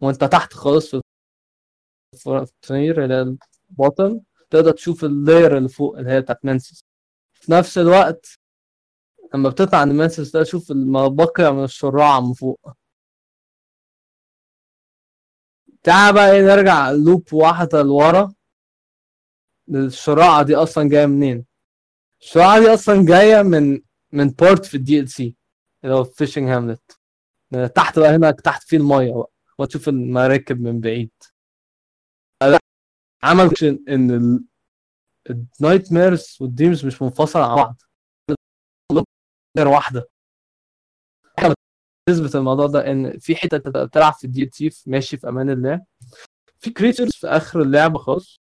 [SPEAKER 2] وانت تحت خالص في ال Frontier اللي ال bottom تقدر تشوف ال layer اللي فوق اللي هي بتاعت Mensis في نفس الوقت لما بتطلع عند Mensis ده تشوف ما بقي من الشراع من فوق. تعال بقى إيه نرجع loop واحدة لورا. الشراعة دي أصلا جاية منين؟ الشراعة دي أصلا جاية من من part في ال DLC اللي هو Fishing Hamlet. تحت بقى هنا تحت فيه المية بقى وتشوف المراكب من بعيد. عمل إن ال nightmares وال dreams مش منفصلة عن بعض. غير واحدة. تثبت الموضوع ده إن في حتة انت بتلعب في ال DLC ماشي في أمان الله. في creatures في آخر اللعبة خالص.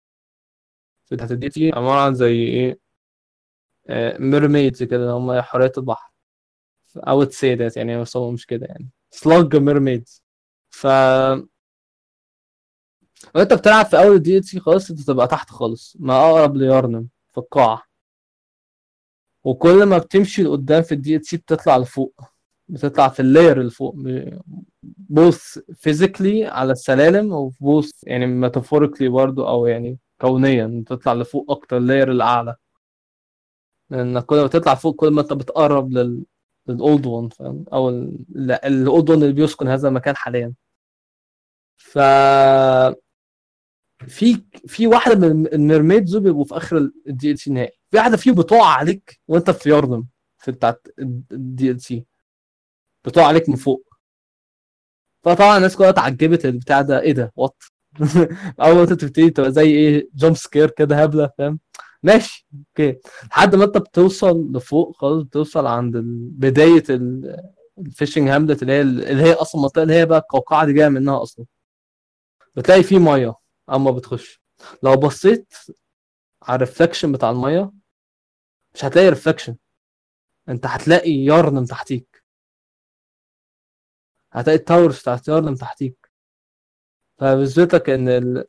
[SPEAKER 2] في تحت ال DLC عبارة عن زي إيه؟ mermaids كده هم حوريات البحر. أو let's say that يعني بس هو مش كده يعني. slug mermaids ف وانت بتلعب في أول ال DLC خالص أنت تبقى تحت خالص. ما أقرب ليارنم في القاعه وكل ما بتمشي لقدام في ال DLC بتطلع لفوق. بتطلع في ال layer اللي فوق both physically على السلالم و both يعني metaphorically برضو أو يعني كونيا بتطلع لفوق أكتر ال layer الأعلى. لأن كل ما تطلع فوق كل ما أنت بتقرب لل لل Old One فاهم؟ أو ال Old One اللي بيسكن هذا المكان حاليا. ف في في واحدة من ال mermaids بيبقوا في آخر ال DLC نهائي. في واحدة فيهم بتقع عليك وأنت في يارنم في بتاعت ال DLC بتقع عليك من فوق. فطبعا الناس كلها اتعجبت البتاع ده. إيه ده؟ what *laughs* أول ما أنت تبتدي تبقى زي إيه؟ jump scare كده هبلة فاهم؟ ماشي أوكي. لحد ما أنت بتوصل لفوق خالص بتوصل عند بداية ال Fishing Hamlet اللي هي اللي هي أصلا المنطقة اللي هي بقى القوقعة دي جاية منها أصلا. بتلاقي فيه مية أما بتخش. لو بصيت على ال reflection بتاع المية مش هتلاقي reflection أنت هتلاقي يارنم تحتيك. هتلاقي ال towers بتاعت يارنم تحتيك. فبيثبت لك إن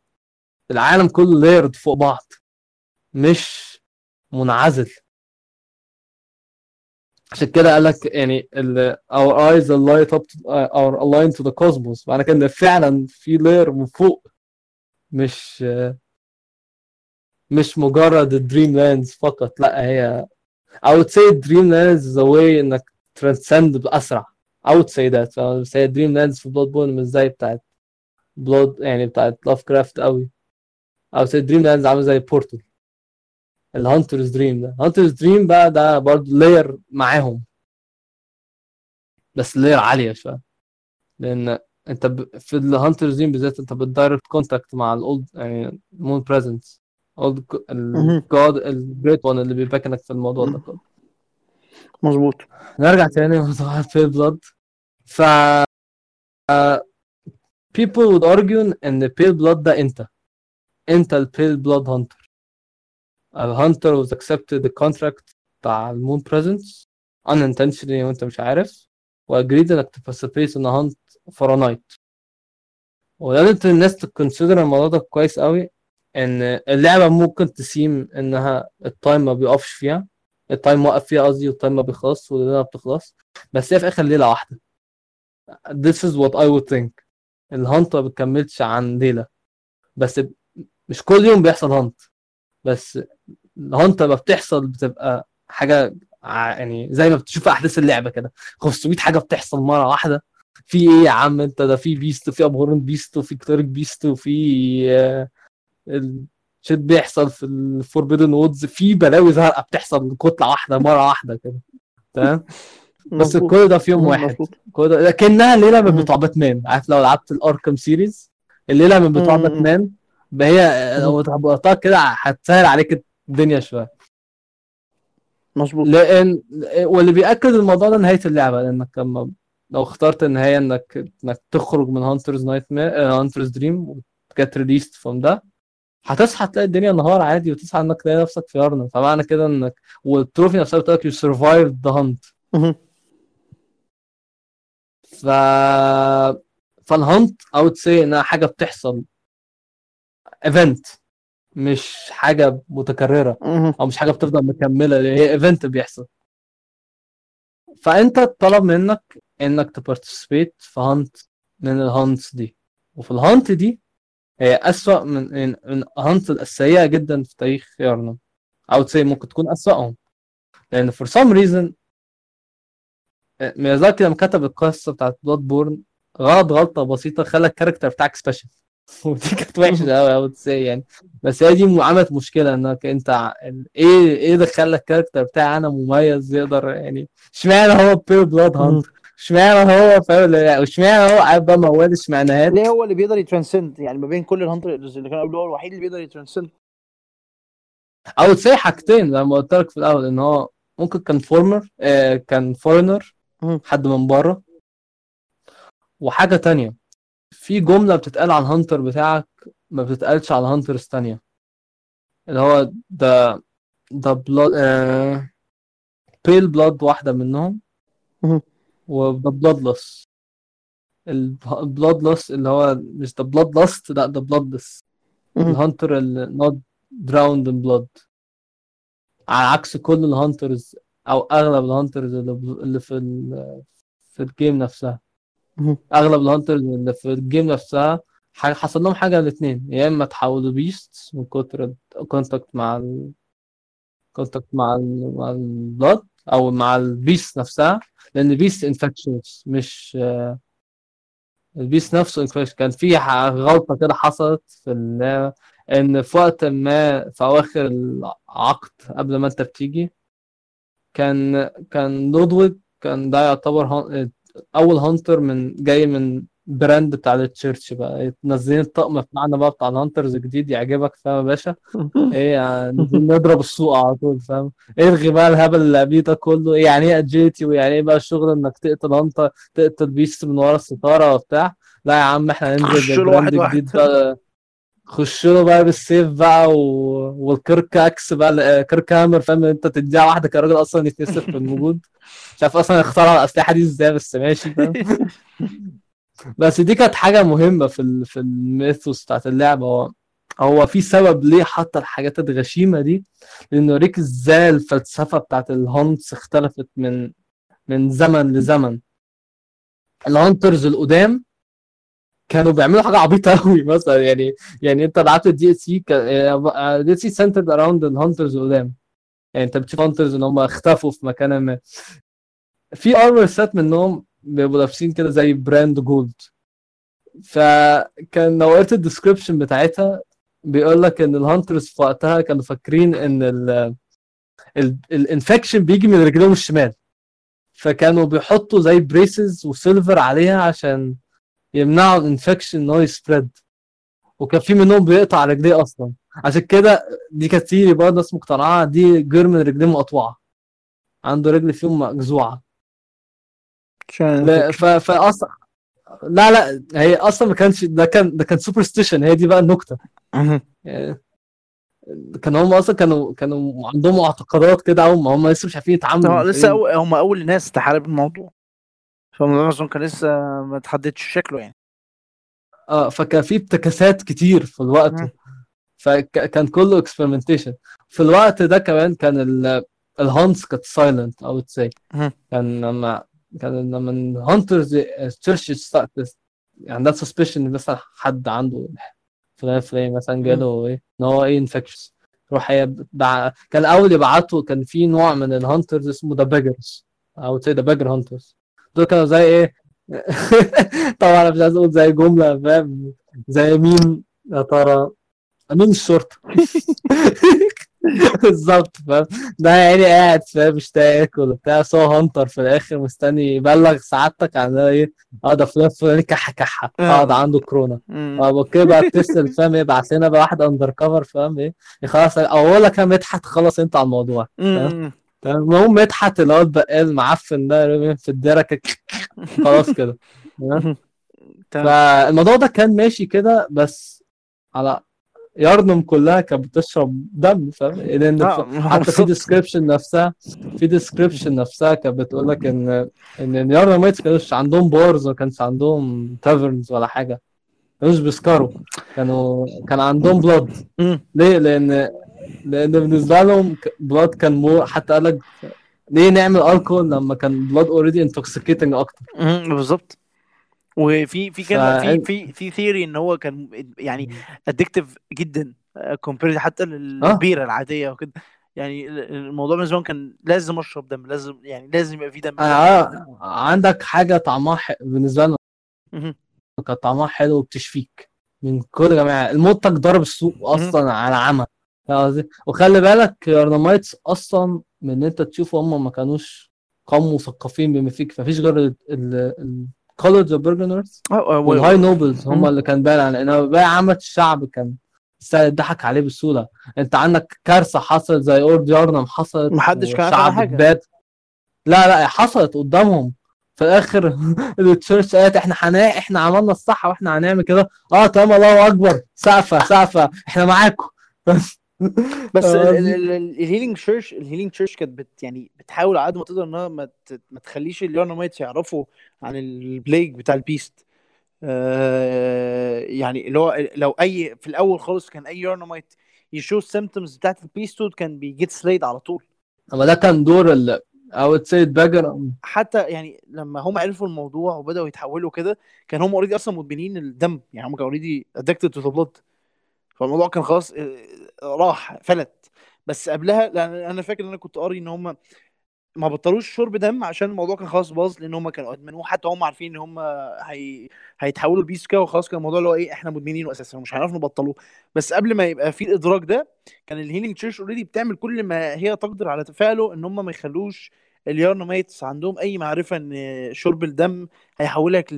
[SPEAKER 2] العالم كله layered فوق بعض مش منعزل. عشان كده قال لك يعني ال our eyes are light up to, are aligned to the cosmos. معنى كده إن فعلا في layer من فوق مش مش مجرد ال dream lands فقط لأ هي I would say dream lands is a way إنك transcend بأسرع. I would say that بس هي dream lands في Bloodborne مش زي بتاعت Blood يعني بتاعت لاف كرافت قوي. I would say dream lands عامل زي portal ال Hunter's Dream ده. Hunter's Dream بقى ده برضه layer معاهم. بس layer عالية شوية. لأن أنت ب... في ال Hunter's Dream بالذات أنت بال direct contact مع ال Old يعني Moon Presence old ال God ال Great One اللي بيباكنك في الموضوع ده. كله
[SPEAKER 1] مظبوط.
[SPEAKER 2] نرجع تاني لموضوع ال Pale Blood ف people would argue ان pale blood ده انت انت ال Pale Blood hunter ال hunter was accepted the contract بتاع ال Moon Presence unintentionally وأنت مش عارف و agreed إنك a hunt for a night. ولازم الناس ت consider الموضوع ده كويس قوي إن اللعبة ممكن ت seem إنها التايم ما بيقفش فيها. التايم وقف فيها قصدي والتايم ما بيخلص والليلة بتخلص بس هي في آخر ليلة واحدة. This is what I would think. ال hunt ما بتكملش عن ليلة. بس مش كل يوم بيحصل hunt. بس ال hunt لما بتحصل بتبقى حاجة يعني زي ما بتشوف أحداث اللعبة كده. 500 حاجة بتحصل مرة واحدة. في إيه يا عم أنت ده؟ في beast وفي abhorrent beast وفي Cleric Beast وفي ال shit بيحصل في ال Forbidden Woods في بلاوي زرقاء بتحصل كتلة واحدة مرة واحدة كده. تمام؟ *laughs* بس كل ده في يوم واحد. كل ده لكنها ليله من بتوع باتمان. عارف لو لعبت ال Arkham series الليلة من بتوع باتمان. هي لو طبقتها كده هتسهل عليك الدنيا شوية.
[SPEAKER 1] مظبوط.
[SPEAKER 2] لأن واللي بيأكد الموضوع ده نهاية اللعبة. لأنك لما لو اخترت النهاية انك إنك تخرج من hunter's night Hunter's Dream وت get released from ده هتصحى تلاقي الدنيا نهار عادي وتصحى إنك تلاقي نفسك في يارنم فمعنى كده انك وال trophy نفسها بتقول لك you survive the hunt ف فال hunt I would say إنها حاجة بتحصل. event مش حاجة
[SPEAKER 1] متكررة.
[SPEAKER 2] أو مش حاجة بتفضل مكملة. هي event بيحصل. فأنت طلب منك إنك ت participate في hunt من ال hunts دي. وفي ال hunt دي هي أسوأ من من ال hunt السيئة جدا في تاريخ يارنم أو let's say ممكن تكون أسوأهم. لأن for some reason ميازاكي لما كتب القصة بتاعت Bloodborne غلط غلطة بسيطة خلى ال character بتاعك special *laughs* ودي كانت وحشة قوي let's say يعني. بس هي دي عملت مشكلة انك أنت إيه إيه اللي خلى ال character بتاعي أنا مميز يقدر يعني؟ اشمعنى هو Pale Blood hunt اشمعنى هو فاهم اشمعنى هو قاعد بقى موال اشمعناهات
[SPEAKER 1] ليه هو اللي بيقدر ي transcend يعني ما بين كل ال hunters اللي كانوا قبله هو الوحيد اللي بيقدر ي
[SPEAKER 2] transcend أو تسي حاجتين زي ما قلت لك في الأول إن هو ممكن كان فورمر آه كان فورنر. حد من بره. وحاجة تانية في جملة بتتقال على الهانتر بتاعك ما بتتقالش على هانترز تانية. اللي هو ده ده بلاد آه بيل بلاد واحدة منهم. وده بلادلس البلادلس اللي هو مش ده بلاد لاست لا ده بلادلس.
[SPEAKER 1] ال
[SPEAKER 2] hunter اللي not drowned in blood. على عكس كل ال hunters أو أغلب ال hunters اللي, في ال في ال game نفسها.
[SPEAKER 1] أغلب
[SPEAKER 2] ال hunters اللي في ال game نفسها حصل لهم حاجة الاثنين يا إما تحولوا beast من كتر ال contact مع ال contact مع ال مع ال blood أو مع ال beast نفسها. لأن ال beast infections مش آه، ال beast نفسه infection كان في غلطة كده حصلت في إن في وقت ما في أواخر العقد قبل ما أنت بتيجي كان كان لودويج كان ده يعتبر أول hunter من جاي من brand بتاع ال church بقى. منزلين الطقم بتاعنا بقى بتاع ال hunters الجديد يعجبك فاهم يا باشا؟ *laughs* إيه يعني نضرب السوق على طول فاهم؟ إلغي بقى الهبل اللي قبليه ده كله. إيه يعني إيه agility ويعني إيه بقى الشغل إنك تقتل hunter تقتل beast من ورا الستارة وبتاع؟ لا يا عم إحنا ننزل
[SPEAKER 1] خش له
[SPEAKER 2] بال brand
[SPEAKER 1] واحد
[SPEAKER 2] جديد. بقى. خش له بقى بالسيف بقى و... وال Kirk إكس بقى ال- Kirkhammer فاهم؟ انت تديها واحدة كراجل أصلا يتنسف في الوجود مش عارف أصلا اخترع الأسلحة دي إزاي بس ماشي فاهم؟ *laughs* بس دي كانت حاجة مهمة في ال... في ال mythos بتاعت اللعبة. هو هو في سبب ليه حط الحاجات الغشيمة دي؟ لأنه يوريك إزاي الفلسفة بتاعت ال hunts اختلفت من من زمن لزمن. ال hunters القدام كانوا بيعملوا حاجة عبيطة قوي مثلا يعني يعني أنت لعبت ال DLC ال DLC centered around ال hunters القدام يعني أنت بتشوف hunters إن هم اختفوا في مكان ما. في armor set منهم بيبقوا لابسين كده زي brand gold فكان لو قريت ال description بتاعتها بيقول لك إن ال hunters في وقتها كانوا فاكرين إن ال infection بيجي من رجلهم الشمال. فكانوا بيحطوا زي braces و silver عليها عشان يمنعوا ال infection إن هو ي spread وكان في منهم بيقطع رجليه أصلا. عشان كده دي كانت theory برضه ناس مقتنعة دي جيرمان رجليه مقطوعة. عنده رجل فيهم مجزوعه لا ف فاصلا لا لا هي أصلا ما كانش ده كان ده كان superstition هي دي بقى النكتة. يعني كان هم أصلا كانوا كانوا عندهم معتقدات كده هم هم لسه مش عارفين يتعاملوا.
[SPEAKER 1] لسه هم أول ناس تحارب الموضوع. أصلا كان لسه ما تحددش شكله يعني.
[SPEAKER 2] آه فكان في ابتكارات كتير في الوقت. فكان كله experimentation في الوقت ده كمان كان ال- ال hunts كانت silent أو تسي. كان لما كان لما ال hunters church عندها suspicion مثلا حد عنده فلان فلان مثلا جاله إيه إن هو إيه infection يروح. كان الأول يبعتوا كان في نوع من ال hunters اسمه the beggars أو تسي the beggar hunters دول كانوا زي إيه؟ *laughs* طبعا أنا مش عايز أقول زي جملة فاهم؟ زي مين يا ترى. مين الشرطة. *laughs* بالظبط فاهم؟ ده يعني قاعد فاهم؟ مش ياكل وبتاع. بس هو hunter في الآخر مستني يبلغ سعادتك عن إيه؟ آه ده فلان فلان كحة كحة. آه. ده عنده كورونا. آه okay بقى اتصل فاهم؟ يبعت لنا بقى واحد undercover فاهم؟ إيه؟ خلاص. أقول لك يا مدحت خلص أنت على الموضوع
[SPEAKER 1] مم.
[SPEAKER 2] المهم مدحت اللي هو البقال معفن ده رمي في الدركة. *laughs* خلاص كده. *laughs* فالموضوع ده كان ماشي كده بس على يارنم كلها كانت بتشرب دم فاهم؟
[SPEAKER 1] لأن
[SPEAKER 2] في- حتى في
[SPEAKER 1] بالظبط.
[SPEAKER 2] description نفسها في description نفسها كانت بتقول لك إن إن ال Yharnamites كانوش عندهم bars ما كانش عندهم taverns ولا حاجة. كانوش بيسكروا. كانوا كان عندهم blood
[SPEAKER 1] مم.
[SPEAKER 2] ليه؟ لأن لأن بالنسبة لهم بلاد كان مور حتى قال لك ليه نعمل الكول لما كان blood already intoxicating أكتر؟
[SPEAKER 1] مم، بالظبط. وفي في كان في في في theory إن هو كان يعني addictive جدا compared حتى
[SPEAKER 2] آه.
[SPEAKER 1] للبيرة العادية وكده. يعني ال- الموضوع بالنسبة لهم كان لازم أشرب دم لازم يعني لازم يبقى في دم.
[SPEAKER 2] آه عندك حاجة طعمها ح... بالنسبة لنا. كان طعمها حلو وبتشفيك من كل جماعة المنتج ضرب السوق أصلا على عمى قصدي؟ وخلي بالك Yharnamites أصلا من أنت تشوفه هم ما كانوش قوم مثقفين بما فيك. مفيش غير ال College
[SPEAKER 1] of Byrgenwerth وال
[SPEAKER 2] high nobles هم. اللي كان باين على انه باقي عامة الشعب كان سهل يضحك عليه بسهولة. أنت عندك كارثة حصلت زي Old Yharnam حصلت
[SPEAKER 1] محدش كان عارف حاجة.
[SPEAKER 2] اتبات لا لا حصلت قدامهم. في الآخر *laughs* ال church قالت إحنا حنا إحنا عملنا الصح وإحنا هنعمل كده. آه تمام الله أكبر. سقفة سقفة. إحنا معاكم.
[SPEAKER 1] بس
[SPEAKER 2] ال
[SPEAKER 1] healing church ال healing church كانت بت يعني بتحاول على قد ما تقدر انها ما, ما تخليش ال Yharnamites يعرفوا عن ال plague بتاع ال beast آه يعني اللي هو لو أي في الأول خالص كان أي Yharnamite ي show ال symptoms بتاعت ال beasthood كان بي get slayed على طول.
[SPEAKER 2] أما ده كان دور ال the beggar
[SPEAKER 1] حتى يعني لما هم عرفوا الموضوع وبدأوا يتحولوا كده كان هم already أصلا مدمنين الدم. يعني هم كانوا already addicted to the blood فالموضوع كان خلاص آه، راح فلت. بس قبلها لأن أنا فاكر إن أنا كنت قاري إن هم ما بطلوش شرب دم عشان الموضوع كان خلاص باظ لأن هم كانوا أدمنوه. حتى هم عارفين إن هم هي... هيتحولوا ل beast كده وخلاص كان الموضوع اللي هو إيه إحنا مدمنينه أساسا ومش هنعرف نبطلوه بس قبل ما يبقى في الإدراك ده كان ال healing church already بتعمل كل ما هي تقدر على تفاعله إن هم ما يخلوش ال Yharnamites عندهم أي معرفة إن شرب الدم هيحولك ل...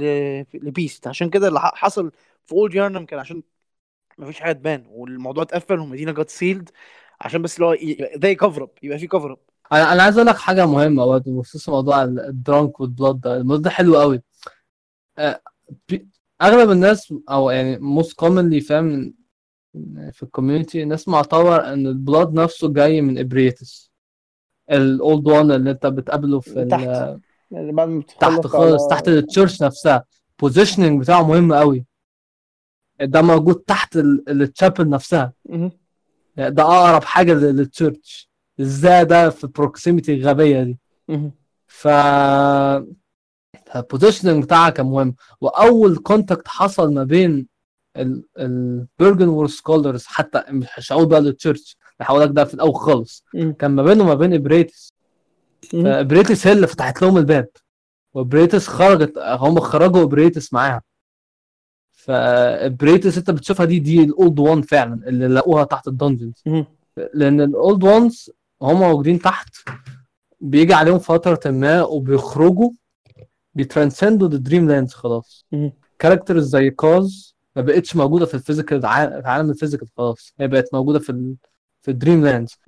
[SPEAKER 1] ل beast. عشان كده اللي حصل في Old Yharnam كان عشان ما فيش حاجة تبان والموضوع اتقفل والمدينة got sealed عشان بس اللي هو زي cover up يبقى في cover up
[SPEAKER 2] أنا أنا عايز أقول لك حاجة مهمة برضه بخصوص موضوع ال- الdrunk وال blood ده الموضوع ده حلو قوي. آه، أغلب الناس أو يعني most commonly فاهم في ال community الناس معتبر إن ال blood نفسه جاي من Ebrietas ال Old One اللي أنت بتقابله في ال-
[SPEAKER 1] تحت. يعني بعد ما
[SPEAKER 2] تحت خالص تحت ال church نفسها. positioning بتاعه مهم قوي. ده موجود تحت ال
[SPEAKER 1] chapel
[SPEAKER 2] نفسها. ده أقرب حاجة لل- لل church. إزاي ده في ال proximity الغبيه دي. ف ال positioning بتاعها كان مهم. وأول contact حصل ما بين ال Byrgenwerth scholars حتى مش هقول بقى لل church هقول لك ده في الأول خالص. كان ما بينه وما بين Ebrietas.
[SPEAKER 1] مم.
[SPEAKER 2] ف Ebrietas هي اللي فتحت لهم الباب. و Ebrietas خرجت هم خرجوا Ebrietas معاها. ف Ebrietas انت بتشوفها دي دي ال Old One فعلا اللي لقوها تحت ال
[SPEAKER 1] dungeons.
[SPEAKER 2] لأن ال Old Ones هم موجودين تحت بيجي عليهم فترة ما وبيخرجوا بي transcend وا ال
[SPEAKER 1] dreamlands
[SPEAKER 2] خلاص. characters زي Kos ما بقتش موجودة في ال physical في عالم ال physical خلاص. هي بقت موجودة في ال... في ال
[SPEAKER 1] dreamlands.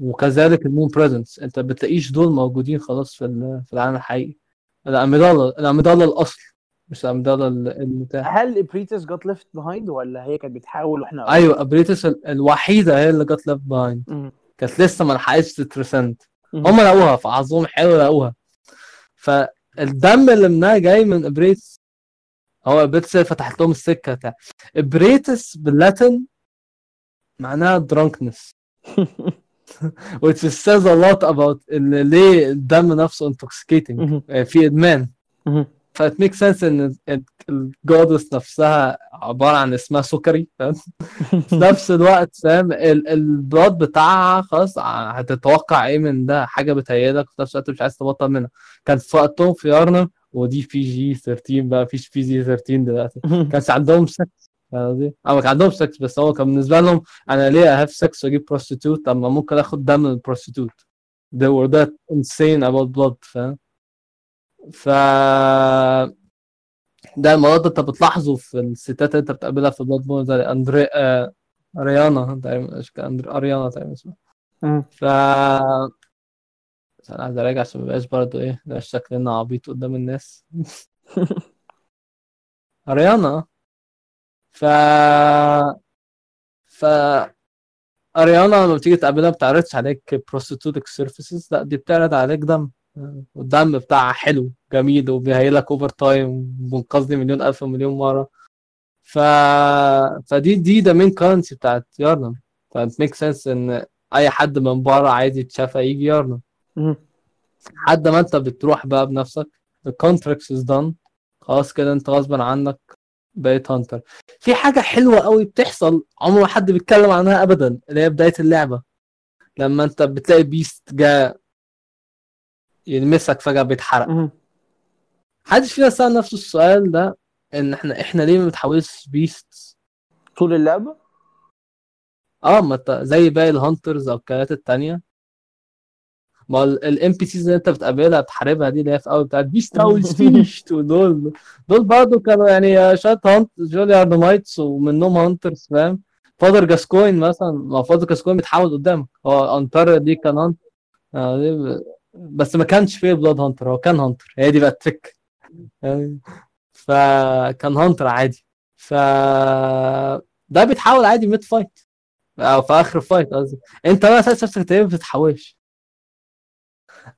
[SPEAKER 2] وكذلك ال Moon Presence انت بتلاقيش دول موجودين خلاص في ال- في العالم الحقيقي. ال Amygdala ال Amygdala الأصل. مش ال Amygdala ال- المتاح.
[SPEAKER 1] هل Ebrietas جت left behind ولا هي كانت بتحاول وإحنا
[SPEAKER 2] أيوه Ebrietas ال- الوحيدة هي اللي جت left
[SPEAKER 1] behind.
[SPEAKER 2] كانت لسه ما لحقتش ت
[SPEAKER 1] transcend.
[SPEAKER 2] هم لقوها فحظهم حلو لقوها. فالدم اللي منها جاي من Ebrietas. هو Ebrietas اللي فتحت لهم السكة بتاع. Ebrietas بال Latin معناها drunkenness. *laughs* Which says a lot about ان ليه الدم نفسه intoxicating. في إدمان.
[SPEAKER 1] ف
[SPEAKER 2] that make sense إن ال goddess نفسها عبارة عن اسمها سكري فاهم؟ في *laughs* نفس الوقت فاهم؟ ال- ال blood بتاعها خلاص هتتوقع إيه من ده؟ حاجة بتهيألك في نفس الوقت مش عايز تبطل منها. كان في وقتهم في Yharnam ودي PG 13 بقى مفيش PG 13 دلوقتي.
[SPEAKER 1] مهم. *laughs*
[SPEAKER 2] كانش عندهم سكس فاهم قصدي؟ أو كان عندهم سكس بس هو كان بالنسبة لهم أنا ليه اهاف سكس وأجيب prostitute طب ما ممكن آخد دم من ال prostitute they were that insane about blood فاهم؟ ف ده الموضوع ده انت بتلاحظه في الستات اللي انت بتقابلها في Bloodborne زي اندري آه... Arianna تقريبا مش كان أندري... Arianna تقريبا اسمها. ف أنا عايز اراجع عشان مبقاش برضه إيه مبقاش شكلنا عبيط قدام الناس. *laughs* Arianna ف ف Arianna لما بتيجي تقابلها ما بتعرضش عليك prostitute services لا دي بتعرض عليك دم. والدم بتاعها حلو جميل وبي heal ك over time منقذني مليون ألف مليون مرة. ف فدي دي ده main currency بتاعت Yharnam ف make make sense إن أي حد من بره عايز يتشافى يجي Yharnam
[SPEAKER 1] مم.
[SPEAKER 2] لحد ما أنت بتروح بقى بنفسك. ال contract is done خلاص كده أنت غصبا عنك بقيت hunter في حاجة حلوة قوي بتحصل عمر ما حد بيتكلم عنها ابدا اللي هي بداية اللعبة. لما أنت بتلاقي beast جا يلمسك فجأة بيتحرق. محدش فينا سأل نفسه السؤال ده إن إحنا إحنا ليه ما بنتحولش beast
[SPEAKER 1] طول اللعبة؟
[SPEAKER 2] آه ما زي باقي ال hunters أو الكائنات التانية. ما ال NPCs اللي أنت بتقابلها بتحاربها دي اللي هي في اول بتاعت beast اوز فينيشت ودول دول برضه كانوا يعني شوية هانت جوليارد مايتس ومنهم هانترز فاهم؟ فادر جاسكوين مثلا ما فادر جاسكوين بيتحول قدامك. هو انتر دي كان هانتر آه، دي ب- بس ما كانش فيه بلاد هانتر هو كان هانتر هي دي بقى التريك فكان هانتر عادي. ف ده بيتحول عادي ميد فايت أو في آخر فايت قصدي. أنت بقى أساس نفسك تقريبا ما بتتحولش.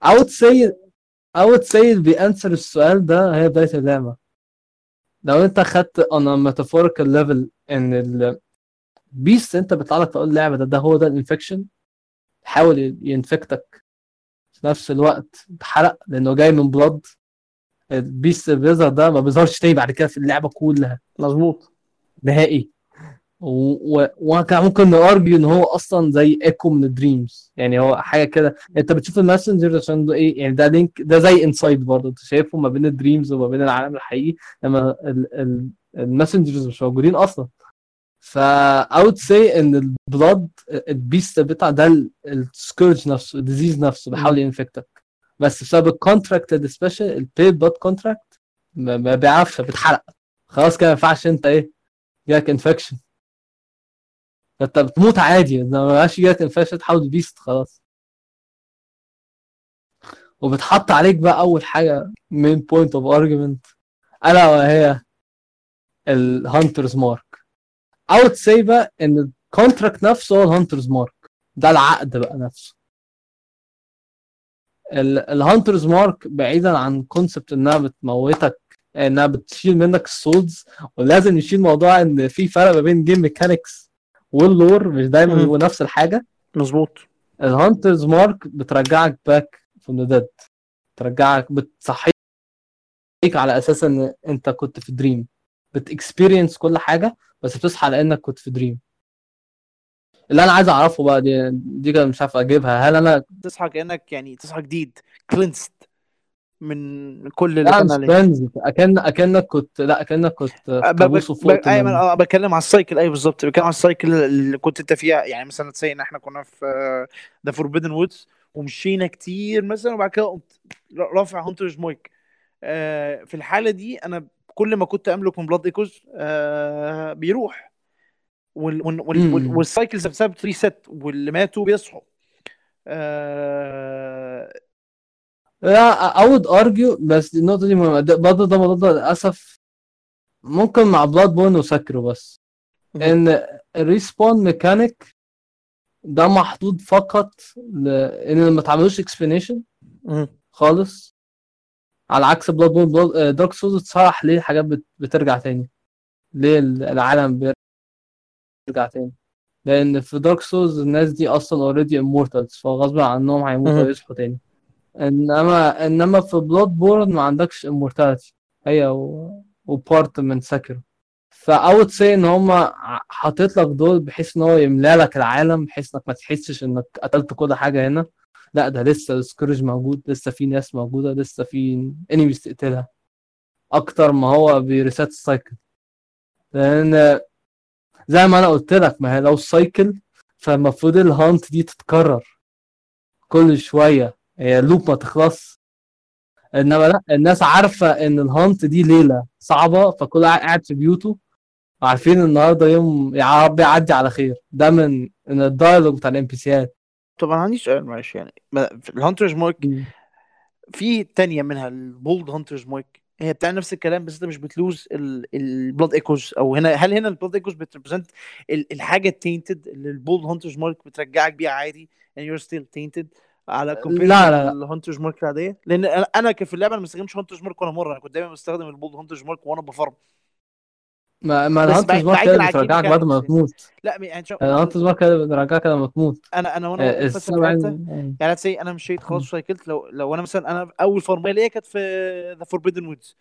[SPEAKER 2] I would say اللي بي answer السؤال ده هي بداية اللعبة. لو أنت خدت a metaphorical level إن ال beast أنت بيطلع لك أول اللعبة ده ده هو ده ال infection حاول ي infect ك. في نفس الوقت اتحرق لأنه جاي من blood. ال beast بيظهر ده ما بيظهرش تاني بعد كده في اللعبة كلها.
[SPEAKER 1] مظبوط.
[SPEAKER 2] نهائي. وكان ممكن ن argue إن هو أصلا زي ايكو من ال dreams يعني هو حاجة كده. أنت بتشوف ال messenger عشان ده إيه؟ يعني ده link ده زي insight برضه. أنت شايفه ما بين ال dreams وما بين العالم الحقيقي. لما ال messengers مش موجودين أصلا. ف I would say ان ال blood ال beast بتاع ده ال scourge نفسه ال disease نفسه بيحاول ي infect ك. بس بسبب ال contract special ال بي blood contract ما ما بيعرفش بيتحرق خلاص كده ما ينفعش انت إيه جالك infection انت بتموت عادي ما بقاش جالك infection تحول beast خلاص. وبتحط عليك بقى أول حاجة main point of argument ألا وهي ال Hunter's Mark I'd say بقى إن ال contract نفسه هو ال Hunter's Mark ده العقد بقى نفسه. ال Hunter's Mark بعيدا عن concept إنها بتموتك إنها بتشيل منك ال souls ولازم نشيل موضوع إن في فرق ما بين game mechanics وال lore مش دايما. بيبقوا نفس الحاجة.
[SPEAKER 1] مظبوط.
[SPEAKER 2] ال Hunter's Mark بترجعك back from the dead بترجعك بتصحيك على أساس إن أنت كنت في dream بت experience كل حاجة. بس بتصحى لأنك كنت في دريم اللي أنا عايز أعرفه بقى دي دي كده مش عارف أجيبها. هل أنا
[SPEAKER 1] تصحى كأنك يعني تصحى جديد cleansed من كل اللي كان عليه.
[SPEAKER 2] بنز أكن أكنك كنت لا أكنك كنت في
[SPEAKER 1] ب- ب-
[SPEAKER 2] كابوس
[SPEAKER 1] ب-
[SPEAKER 2] وفقت أيوه
[SPEAKER 1] أنا بتكلم على ال cycle أيوه بالظبط. بتكلم على ال cycle اللي كنت أنت فيها. يعني مثلا ت say إن إحنا كنا في the Forbidden Woods ومشينا كتير مثلا وبعد كده قمت رافع Hunter's Mark آه، في الحالة دي أنا كل ما كنت أملك من Blood Echoes آه، بيروح وال وال وال وال
[SPEAKER 2] مم.
[SPEAKER 1] وال cycles نفسها بت reset واللي ماتوا بيصحوا آه،
[SPEAKER 2] لا would argue بس النقطة دي مهمة ده- برضه ده موضوع ده للأسف ممكن مع Bloodborne وسكرو بس. إن ال respawn mechanic ده محدود فقط لأن ما تعملوش explanation
[SPEAKER 1] مم.
[SPEAKER 2] خالص على عكس Bloodborne Dark Souls اتصرح ليه حاجات بت- بترجع تاني؟ ليه العالم بيرجع تاني؟ لأن في Dark Souls الناس دي أصلا already immortals فغصب عنهم هيموتوا. ويصحوا تاني. انما إنما في Bloodborne ما عندكش immortality. هي و... و part من سكر فاوت say إن هم حاطط لك دول بحيث إن هو يملأ لك العالم بحيث إنك ما تحسش إنك قتلت كل حاجة هنا. لا ده لسه ال scourge موجود لسه في ناس موجودة لسه في enemies تقتلها. أكتر ما هو بي reset ال cycle. لأن زي ما أنا قلت لك ما هي لو cycle فالمفروض ال hunt دي تتكرر. كل شوية هي loop ما تخلص. إنما لا الناس عارفة إن ال hunt دي ليلة صعبة فكل قاعد في بيوته عارفين النهارده يوم يا رب يعدي على خير. ده من من ال dialogue بتاع ال NPC ات
[SPEAKER 1] طبعا عندي سؤال معلش يعني ال Hunter's Mark في تانية منها ال Bold Hunter's Mark هي بتعمل نفس الكلام بس انت مش بت lose ال Blood Echoes أو هنا هل هنا ال Blood Echoes بت represent الحاجة ال tainted اللي ال Bold Hunter's Mark بترجعك بيها عادي and you're still tainted على
[SPEAKER 2] لا لا ال
[SPEAKER 1] Hunter's Mark العادية؟ لأن أنا أنا كان في اللعبة أنا ما بستخدمش Hunter's Mark ولا مرة أنا كنت دايما بستخدم ال Bold Hunter's Mark وأنا
[SPEAKER 2] ب farm.
[SPEAKER 1] ما
[SPEAKER 2] ما
[SPEAKER 1] ال
[SPEAKER 2] Hunter's
[SPEAKER 1] Mark
[SPEAKER 2] كده بترجعك بعد ما تموت.
[SPEAKER 1] لا يعني شوف
[SPEAKER 2] ال Hunter's Mark كده بترجعك لما تموت.
[SPEAKER 1] أنا أنا وأنا
[SPEAKER 2] آه،
[SPEAKER 1] حتة يعني say أنا مشيت خلاص cycle ت لو لو أنا مثلا أنا أول farm يه ليا كانت في the Forbidden Woods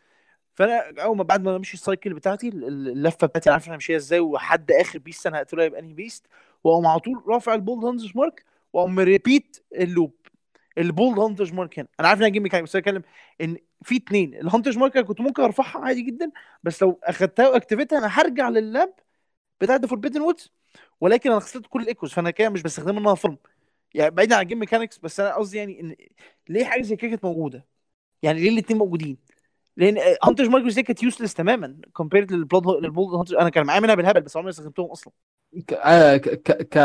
[SPEAKER 1] فأنا أول ما بعد ما امشي ال cycle بتاعتي اللفة بتاعتي عارف أنا ماشيه إزاي وحد آخر beast أنا هقتله يبقى أنهي beast وأقوم على طول رافع ال Bold Hunter's Mark وأقوم repeat ال loop. ال Bold Hunter's Mark هنا أنا عارف إن أنا game mechanic بس بتكلم إن في اتنين. ال Hunter's Mark أنا كنت ممكن أرفعها عادي جدا بس لو أخدتها و activate ها أنا هرجع لل lamp بتاع the Forbidden Woods ولكن أنا خسرت كل ال Echoes فأنا كده مش بستخدمها انها farm يعني بعيدا عن ال game mechanics بس أنا قصدي يعني إن ليه حاجة زي كده كانت موجودة؟ يعني ليه الاثنين موجودين؟ لأن Hunter's Mark دي كانت useless تماما compared لل Blood لل Bold Hunter. أنا كان معايا منها بالهبل بس عمري ما استخدمتهم أصلا.
[SPEAKER 2] ك آه، ك ك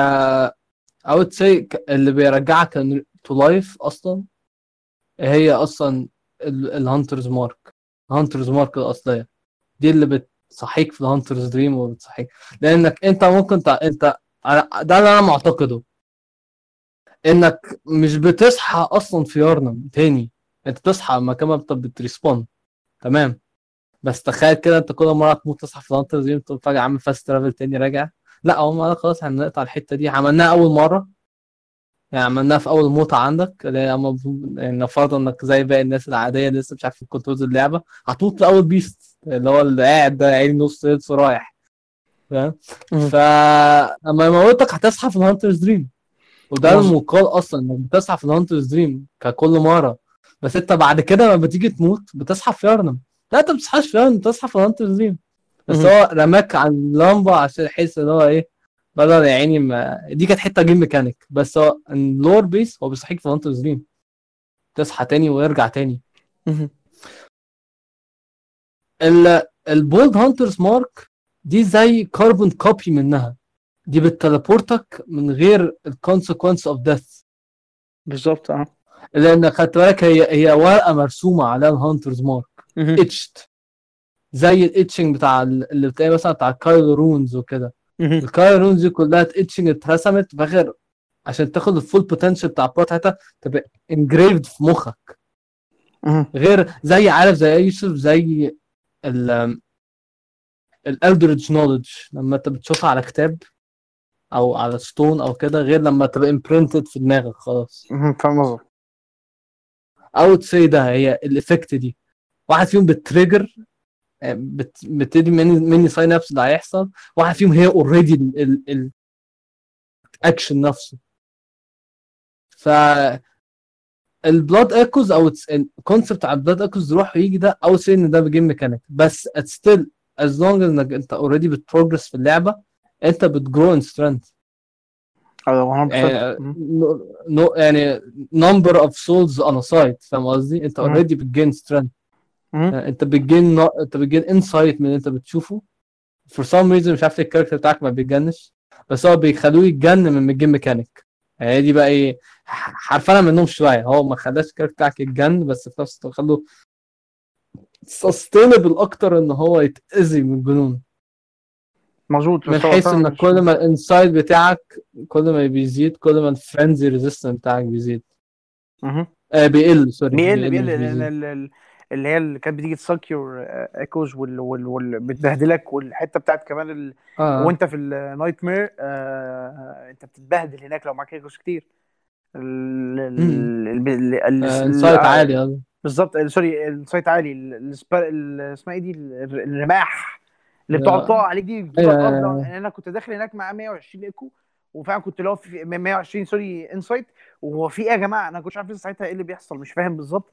[SPEAKER 2] say ك- اللي بيرجعك to life أصلا. هي أصلا ال Hunter's Mark ال Hunter's Mark الأصلية. دي اللي بتصحيك في ال Hunter's Dream وبتصحيك. لأنك أنت ممكن تع... أنت ده اللي أنا معتقده. إنك مش بتصحى أصلا في يارنم تاني. أنت بتصحى مكان ما بت- بت respawn. تمام؟ بس تخيل كده أنت كل مرة تموت تصحى في ال Hunter's Dream تقوم فجأة عامل fast travel تاني راجع. لا قال خلاص هنقطع الحتة دي. عملناها أول مرة. يعني عملناها في أول موتة عندك اللي هي نفترض إنك زي باقي الناس العادية لسه مش عارف control اللعبة هتموت في اول beast اللي هو اللي قاعد ده عيني نص health رايح فاهم. فلما يموتك هتصحى في ال Hunter's Dream
[SPEAKER 1] وده.
[SPEAKER 2] المقال أصلا إنك بتصحى في ال Hunter's Dream ككل مرة بس أنت بعد كده لما بتيجي تموت بتصحى في يارنم لا أنت ما بتصحاش في يارنم بتصحى في ال Hunter's Dream
[SPEAKER 1] بس.
[SPEAKER 2] هو رماك على اللمبة عشان يحس ان هو إيه بدل يا عيني ما دي كانت حتة game mechanic بس هو ال lore base هو بيصحيك في Hunter's Dream تصحى تاني ويرجع تاني. ال Bold Hunter's Mark دي زي carbon copy منها. دي ب teleport ك من غير ال consequence of death
[SPEAKER 1] بالظبط آه.
[SPEAKER 2] لأن خدت بالك هي هي ورقة مرسومة على ال Hunter's
[SPEAKER 1] Mark.
[SPEAKER 2] etched زي ال etching بتاع ال- اللي بتلاقي مثلا بتاع Caryll Runes وكده.
[SPEAKER 1] مهم.
[SPEAKER 2] ال Caryll Runes دي كلها etching اترسمت في اخر عشان تاخد ال full potential بتاع بتاعتها تبقى engraved في مخك. غير زي عارف زي يوسف زي ال ال eldritch knowledge لما انت بتشوفها على كتاب أو على ستون أو كده غير لما تبقى امبرنتد في دماغك خلاص.
[SPEAKER 1] فاهم قصدك
[SPEAKER 2] أو تسي ده هي الايفكت دي واحد فيهم بتريجر بت... بتدي مني مني ساين ابس اللي هيحصل واحد فيهم هي اوريدي الاكشن نفسه ف البلاد ايكوز أو الكونسبت على البلاد ايكوز يروح ويجي ده أو سي إن ده بجيم ميكانيك بس ستيل as long إنك أنت already بت progress في اللعبة أنت بت grow in
[SPEAKER 1] strength 100%
[SPEAKER 2] يعني number of souls aside فاهم قصدي؟
[SPEAKER 1] أنت.
[SPEAKER 2] already بت gain
[SPEAKER 1] strength.
[SPEAKER 2] انت بتجين انت بت gain insight من اللي انت بتشوفه. for some reason مش عارف ليه ال character بتاعك ما بيتجنش بس هو بيخلوه يتجن من ال game mechanic يعني دي بقى إيه ح- حرفانه منهم شوية. هو ما خلاش ال character بتاعك يتجن بس في نفس الوقت خلوه susceptible أكتر إن هو يتأذي من الجنون.
[SPEAKER 1] مظبوط
[SPEAKER 2] من حيث
[SPEAKER 1] مش-
[SPEAKER 2] كل ما ال insight بتاعك كل ما بيزيد كل ما ال frenzy resistance بتاعك بيزيد.
[SPEAKER 1] مهم.
[SPEAKER 2] آه بيقل sorry
[SPEAKER 1] بيقل
[SPEAKER 2] مش
[SPEAKER 1] بيقل لأن
[SPEAKER 2] بيزيد.
[SPEAKER 1] ال- ال- اللي هي اللي كانت بتيجي ت suck your echoes وال وال وال بتبهدلك والحتة بتاعت كمان ال...
[SPEAKER 2] آه
[SPEAKER 1] وانت في ال nightmare آه... انت بتتبهدل هناك لو معاك echoes كتير ال... ال... ال... ال... ال...
[SPEAKER 2] insight
[SPEAKER 1] ال-
[SPEAKER 2] عالي آه.
[SPEAKER 1] بالظبط ال- sorry ال insight عالي. اسمها إيه دي ال- الرماح اللي بتقعد
[SPEAKER 2] آه.
[SPEAKER 1] تقع عليك دي
[SPEAKER 2] أيوة، أيوة، أيوة.
[SPEAKER 1] يعني أنا كنت داخل هناك مع 120 ايكو وفعلا كنت اللي هو في 120 sorry insight وهو في إيه يا جماعة أنا كنتش عارف لسه ساعتها إيه اللي بيحصل مش فاهم بالظبط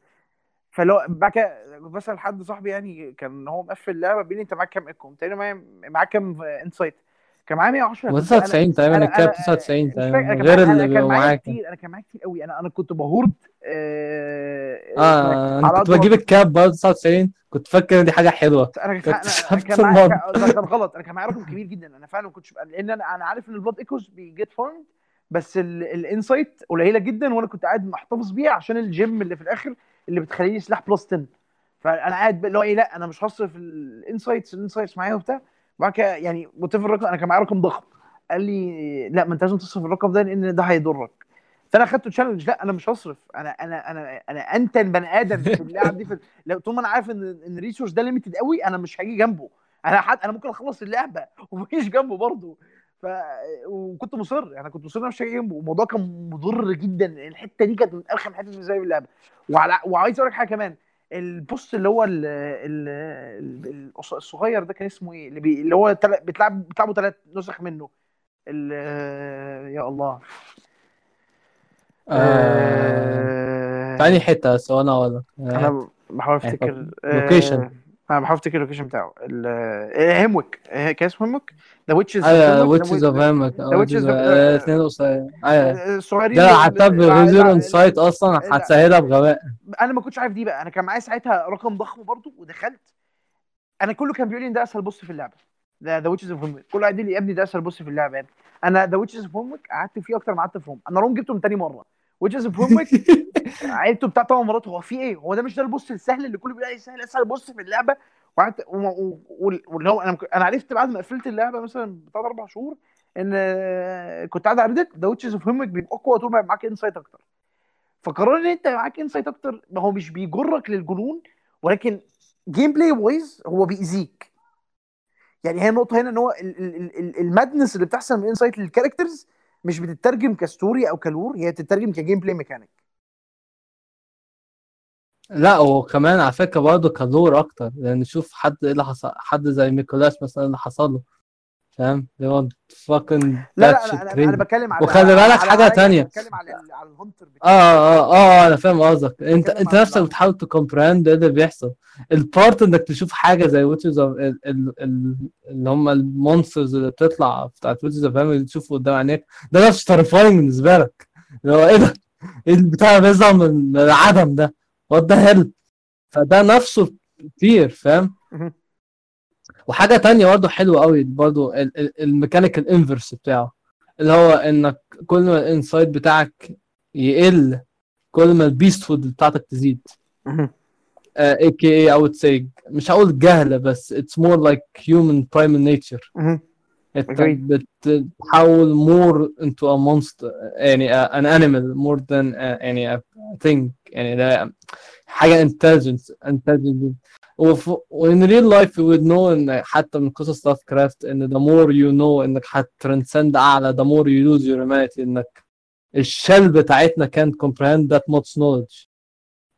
[SPEAKER 1] فلو كده بسأل حد صاحبي يعني كان هو مقفل اللعبة بيقول لي أنت معاك كام ايكو قلت له معايا- معاك كام insight كان معايا 110
[SPEAKER 2] هو
[SPEAKER 1] كنت أنا
[SPEAKER 2] 99 تقريبا أنا
[SPEAKER 1] أنا
[SPEAKER 2] 99
[SPEAKER 1] مش فاكر
[SPEAKER 2] تقريبا
[SPEAKER 1] أنا كان
[SPEAKER 2] غير اللي
[SPEAKER 1] أنا كان
[SPEAKER 2] بيبقوا
[SPEAKER 1] معايا
[SPEAKER 2] معاك.
[SPEAKER 1] كتير أنا كان معايا كتير قوي. أنا أنا كنت ب hoard آه
[SPEAKER 2] آه أنا
[SPEAKER 1] على
[SPEAKER 2] كنت بجيب ال cap برضه 99 كنت فاكر إن دي حاجة حلوة.
[SPEAKER 1] أنا
[SPEAKER 2] كنت أنا *laughs*
[SPEAKER 1] كان معايا كان *laughs* غلط. أنا كان معايا رقم كبير جدا. أنا فعلا ما كنتش لأن أنا أنا عارف إن ال blood echoes بي get farmed بس ال insight قليلة جدا وأنا كنت قاعد محتفظ بيها عشان ال gem اللي في الآخر اللي بتخليني سلاح plus 10 فأنا قاعد اللي هو إيه لا أنا مش هصرف ال insights ال insights معايا وبتاع. وبعد كده يعني whatever الرقم أنا كان معايا رقم ضخم. قال لي لا ما أنت لازم تصرف الرقم ده لأن ده هيضرك. فأنا خدته challenge لا أنا مش هصرف. أنا أنا أنا أنا انتن بني آدم في اللعب دي في *laughs* لو طول ما أنا عارف إن إن ال resource ده limited قوي أنا مش هاجي جنبه. أنا حد أنا ممكن أخلص اللعبة ومفيش جنبه برضه. ف وكنت مصر يعني كنت مصر أنا مش جنبه. الموضوع كان مضر جدا. الحتة دي كانت من أرخم حتة إزاي في اللعبة. وعلى وعايز أقول لك حاجة كمان. ال boss اللي هو ال ال ال- الصغير ده كان اسمه إيه؟ اللي, بي... اللي هو تل... بتلعب بتلعبوا ثلاث نسخ منه. ال... يا الله.
[SPEAKER 2] آه... تاني حتة؟ بس وأنا ولا
[SPEAKER 1] أنا بحاول أفتكر.
[SPEAKER 2] لوكيشن
[SPEAKER 1] أنا بحاول افتكر اللوكيشن بتاعه. هيموك كان اسمه هيموك ذا ويتشز
[SPEAKER 2] أيوه ويتشز اوف
[SPEAKER 1] The Witches of-
[SPEAKER 2] اثنين قصير أيوه.
[SPEAKER 1] الصغيرين
[SPEAKER 2] ده حتى اون سايت أصلا
[SPEAKER 1] لا.
[SPEAKER 2] هتسهلها بغباء.
[SPEAKER 1] أنا ما كنتش عارف دي بقى. أنا كان معايا ساعتها رقم ضخم برضو ودخلت. أنا كله كان بيقول لي إن ده أسهل boss في اللعبة. ده The Witches of Hemwick كله قاعد يقول لي يا ابني ده أسهل boss في اللعبة يعني أنا The Witches of Hemwick قعدت فيه أكتر ما قعدت في Rom أنا Rom جبته من تاني مرة. of Hemwick عدته بتاع ثمان مرات هو في إيه؟ هو ده مش ده ال boss السهل اللي كله بيقول عليه سهل؟ اسهل boss في اللعبة. وقعدت واللي هو أنا أنا عرفت بعد ما قفلت اللعبة مثلا بتاع أربع شهور إن آه، كنت قاعد على Reddit The Witches of Hemwick بيبقى أقوى طول ما معاك insight أكتر. فقرار إن أنت معاك insight أكتر. ما هو مش بيجرك للجنون ولكن gameplay wise هو بيأذيك. يعني هي النقطة هنا إن هو ال- ال- ال- ال- ال madness اللي بتحصل من insight لل characters مش بتترجم ك story أو ك lore هي بتترجم ك gameplay mechanic
[SPEAKER 2] لا وكمان على فكرة برضه ك lore أكتر لأن شوف حد إيه اللي حصل حد زي نيكولاس مثلا اللي حصل له. فاهم؟ اللي هو fucking
[SPEAKER 1] لا لا أنا أنا, أنا بتكلم على
[SPEAKER 2] وخلي بالك حاجة تانية.
[SPEAKER 1] بتكلم على على ال
[SPEAKER 2] hunter آه آه آه أنا فاهم قصدك. انت
[SPEAKER 1] أنت
[SPEAKER 2] نفسك بتحاول ت comprehend إيه اللي بيحصل. ال part إنك تشوف حاجة زي Witches of اللي هم ال monsters اللي بتطلع بتاعت Witches of اللي تشوفه قدام عينيك. ده نفسه terrifying بالنسبة لك. اللي هو إيه ده؟ إيه البتاع اللي بيظهر من من العدم ده؟ what the hell فده نفسه كتير فاهم؟ وحاجة تانية برضه حلوة قوي برضه ال mechanic ال inverse بتاعه اللي هو إنك كل ما ال insight بتاعك يقل كل ما ال beasthood بتاعتك تزيد. AKA أو say مش هقول جهلة بس it's more like human primal nature. انت. بتحول more into a monster يعني animal more than a, يعني a thing يعني ده حاجة intelligent intelligent real life we would know ان حتى من قصص لاف كرافت إن the more you know إنك هت transcend أعلى the more you lose your humanity إنك ال shell بتاعتنا can't comprehend that much knowledge.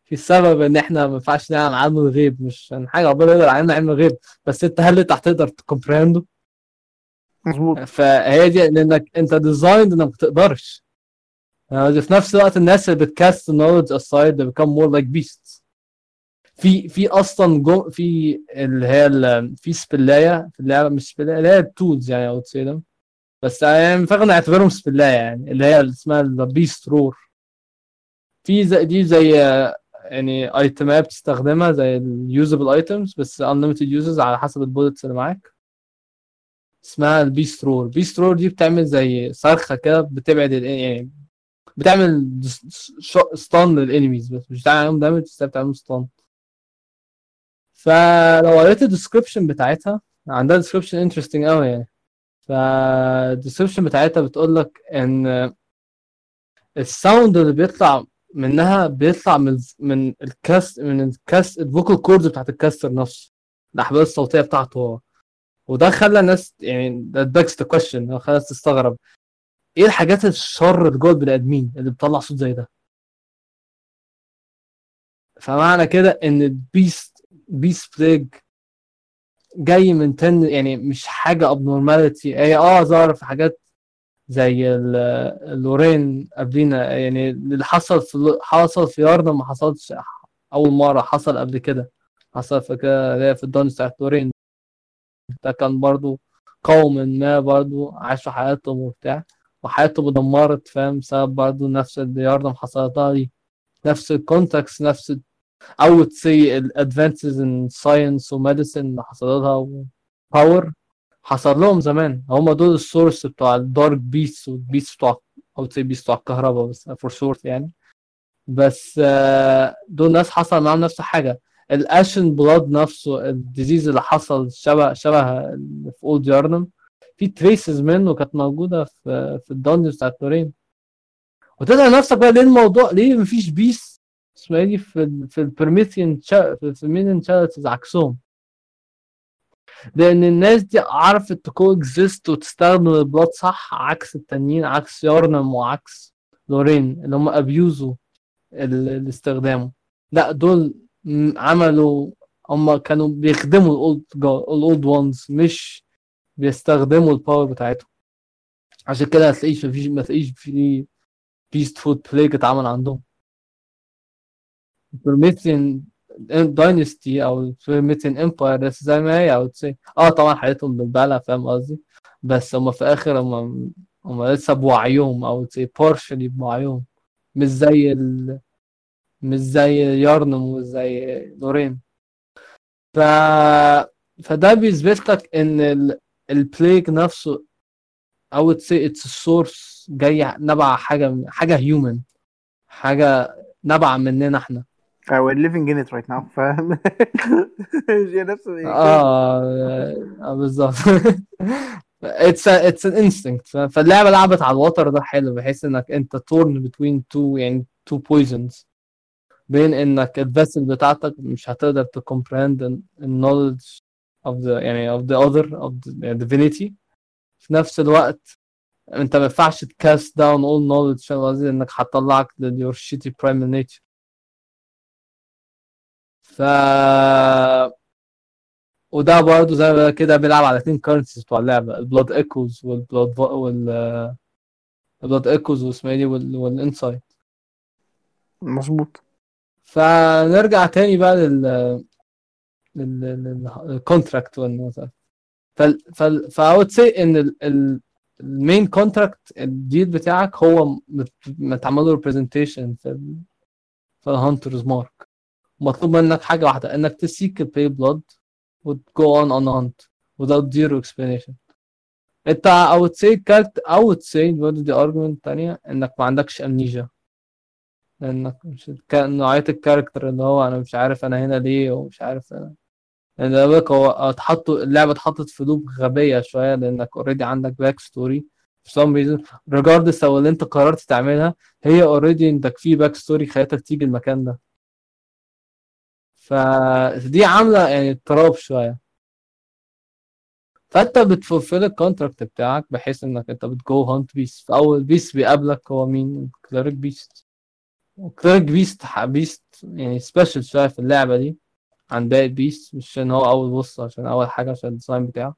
[SPEAKER 2] في سبب إن إحنا ما ينفعش نعلم علم الغيب مش عن حاجة ربنا يقدر علمنا علم الغيب. بس أنت هل انت هتقدر ت comprehend ه
[SPEAKER 1] مظبوط.
[SPEAKER 2] فهي دي لانك أنت designed إنك ما تقدرش. يعني في نفس الوقت الناس اللي بتكاست aside they become more like beasts. في في أصلا جو في اللي هي في سبلاية في اللعبة مش سبلاية اللي هي التولز يعني أو تسي بس يعني فاكر نعتبرهم سبلاية يعني اللي هي اسمها البيست رور في زي دي زي يعني ايتمات بتستخدمها زي اليوزبل ايتمز بس unlimited uses على حسب البولتس اللي معاك. اسمها ال Beast Roar, Beast Roar دي بتعمل زي صرخة كده بتبعد يعني بتعمل stun لل enemies بس مش بتعمل damage بس بتعمل stun فلو قريت ال description بتاعتها عندها description interesting قوي يعني. فال description بتاعتها بتقول لك إن ال sound اللي بيطلع منها بيطلع من من ال cast من ال cast ال vocal cords بتاعت ال caster نفسه الأحبال الصوتية بتاعته هو. وده خلى الناس يعني ده begs the question خلى الناس تستغرب. إيه الحاجات الشر اللي جوه البني آدمين اللي بتطلع صوت زي ده؟ فمعنى كده إن ال beast, beast plague جاي من within يعني مش حاجة abnormality. هي آه ظهر في حاجات زي ال- اللورين قبلينا. يعني اللي حصل في حصل في يارنم ما حصلش أول مرة حصل قبل كده. حصل في كده في ال dungeon بتاعت لورين. ده كان برضو قوم ما برضو عاشوا حياتهم وبتاع. وحياتهم اتدمرت فاهم؟ بسبب برضو نفس اللي يارنم حصلتها دي. نفس ال context نفس I would say ال advances in science و medicine اللي حصلتها و power حصل لهم زمان. هم دول ال source بتوع ال dark beast وال beast بتوع أو تسي بيست بتوع الكهرباء بس فور شورت يعني. بس آه، دول ناس حصل معاهم نفس الحاجة. الاشن بلاد نفسه الديزيز اللي حصل شبه شبه في اولد يارنم في تريسز منه كانت موجودة في في الدنجنز بتاعت لورين. وتسال نفسك بقى ليه الموضوع ليه مفيش بيس اسمها دي في ال في البرميثيان في المينيان تشاريتيز عكسهم. لأن الناس دي عرفت تكو اكزيست وتستخدم البلاد صح عكس التانيين عكس يارنم وعكس لورين اللي هم ابيوزوا الاستخدامه لا دول عملوا هم كانوا بيخدموا الاولد الاولد وانز مش بيستخدموا الباور بتاعتهم. عشان كده هتلاقيش مفيش ما تلاقيش في بيست فود بلاي اتعمل عندهم. بروميثيان داينستي أو بروميثيان امباير بس زي ما هي أو تسي آه طبعا حياتهم بالبلع فاهم قصدي بس هم في الآخر هم هم لسه بوعيهم obviously partially بوعيهم مش زي ال... مش زي يارنم ومش زي لورين ف فده بيثبت لك ان ال... نفسه obviously it's ال source جاي نبع حاجة حاجة human حاجة نبع مننا
[SPEAKER 1] إحنا we're living in it right now فاهم هي نفس ال-
[SPEAKER 2] آه آه، بالظبط it's it's an instinct فاللعبة لعبت على الوتر ده حلو بحيث إنك أنت torn between two يعني two poisons بين إنك ال vessel بتاعتك مش هتقدر ت comprehend ال knowledge of the يعني of the other of the divinity. في نفس الوقت أنت ما ينفعش ت cast down all knowledge فاهم قصدي إنك هتطلعك your shitty primal nature. ف وده برضه زي كده بيلعب على اتنين currencies بتوع اللعبة ال blood echoes وال blood وال ال blood echoes واسمها إيه دي وال- وال insight
[SPEAKER 1] مظبوط.
[SPEAKER 2] فنرجع تاني بقى لل لل contract فال فال فobviously إن ال main contract ال deal بتاعك هو مت- متعمل له representation في ال في ال Hunter's Mark مطلوب منك حاجة واحدة إنك ت seek ال pale blood وت go on on hunt without zero explanation. أنت I would say كارت I would say برضه دي argument تانية؟ إنك ما عندكش amnesia لأنك مش كان نوعية ال character اللي هو أنا مش عارف أنا هنا ليه ومش عارف أنا. لأن بالك هو اتحطوا اللعبة اتحطت في loop غبية شوية لأنك already عندك backstory for some reason. regardless لو اللي أنت قررت تعملها هي already انك في backstory خلتك تيجي المكان ده. فدي عاملة يعني اضطراب شوية. فأنت بت fulfill ال contract بتاعك بحيث إنك أنت بت go hunt beast فأول beast بيقابلك هو مين؟ Cleric Beast, Cleric Beast, beast يعني special شوية في اللعبة دي عن باقي ال beast مش عشان هو أول بص عشان أول حاجة عشان ال design بتاعه.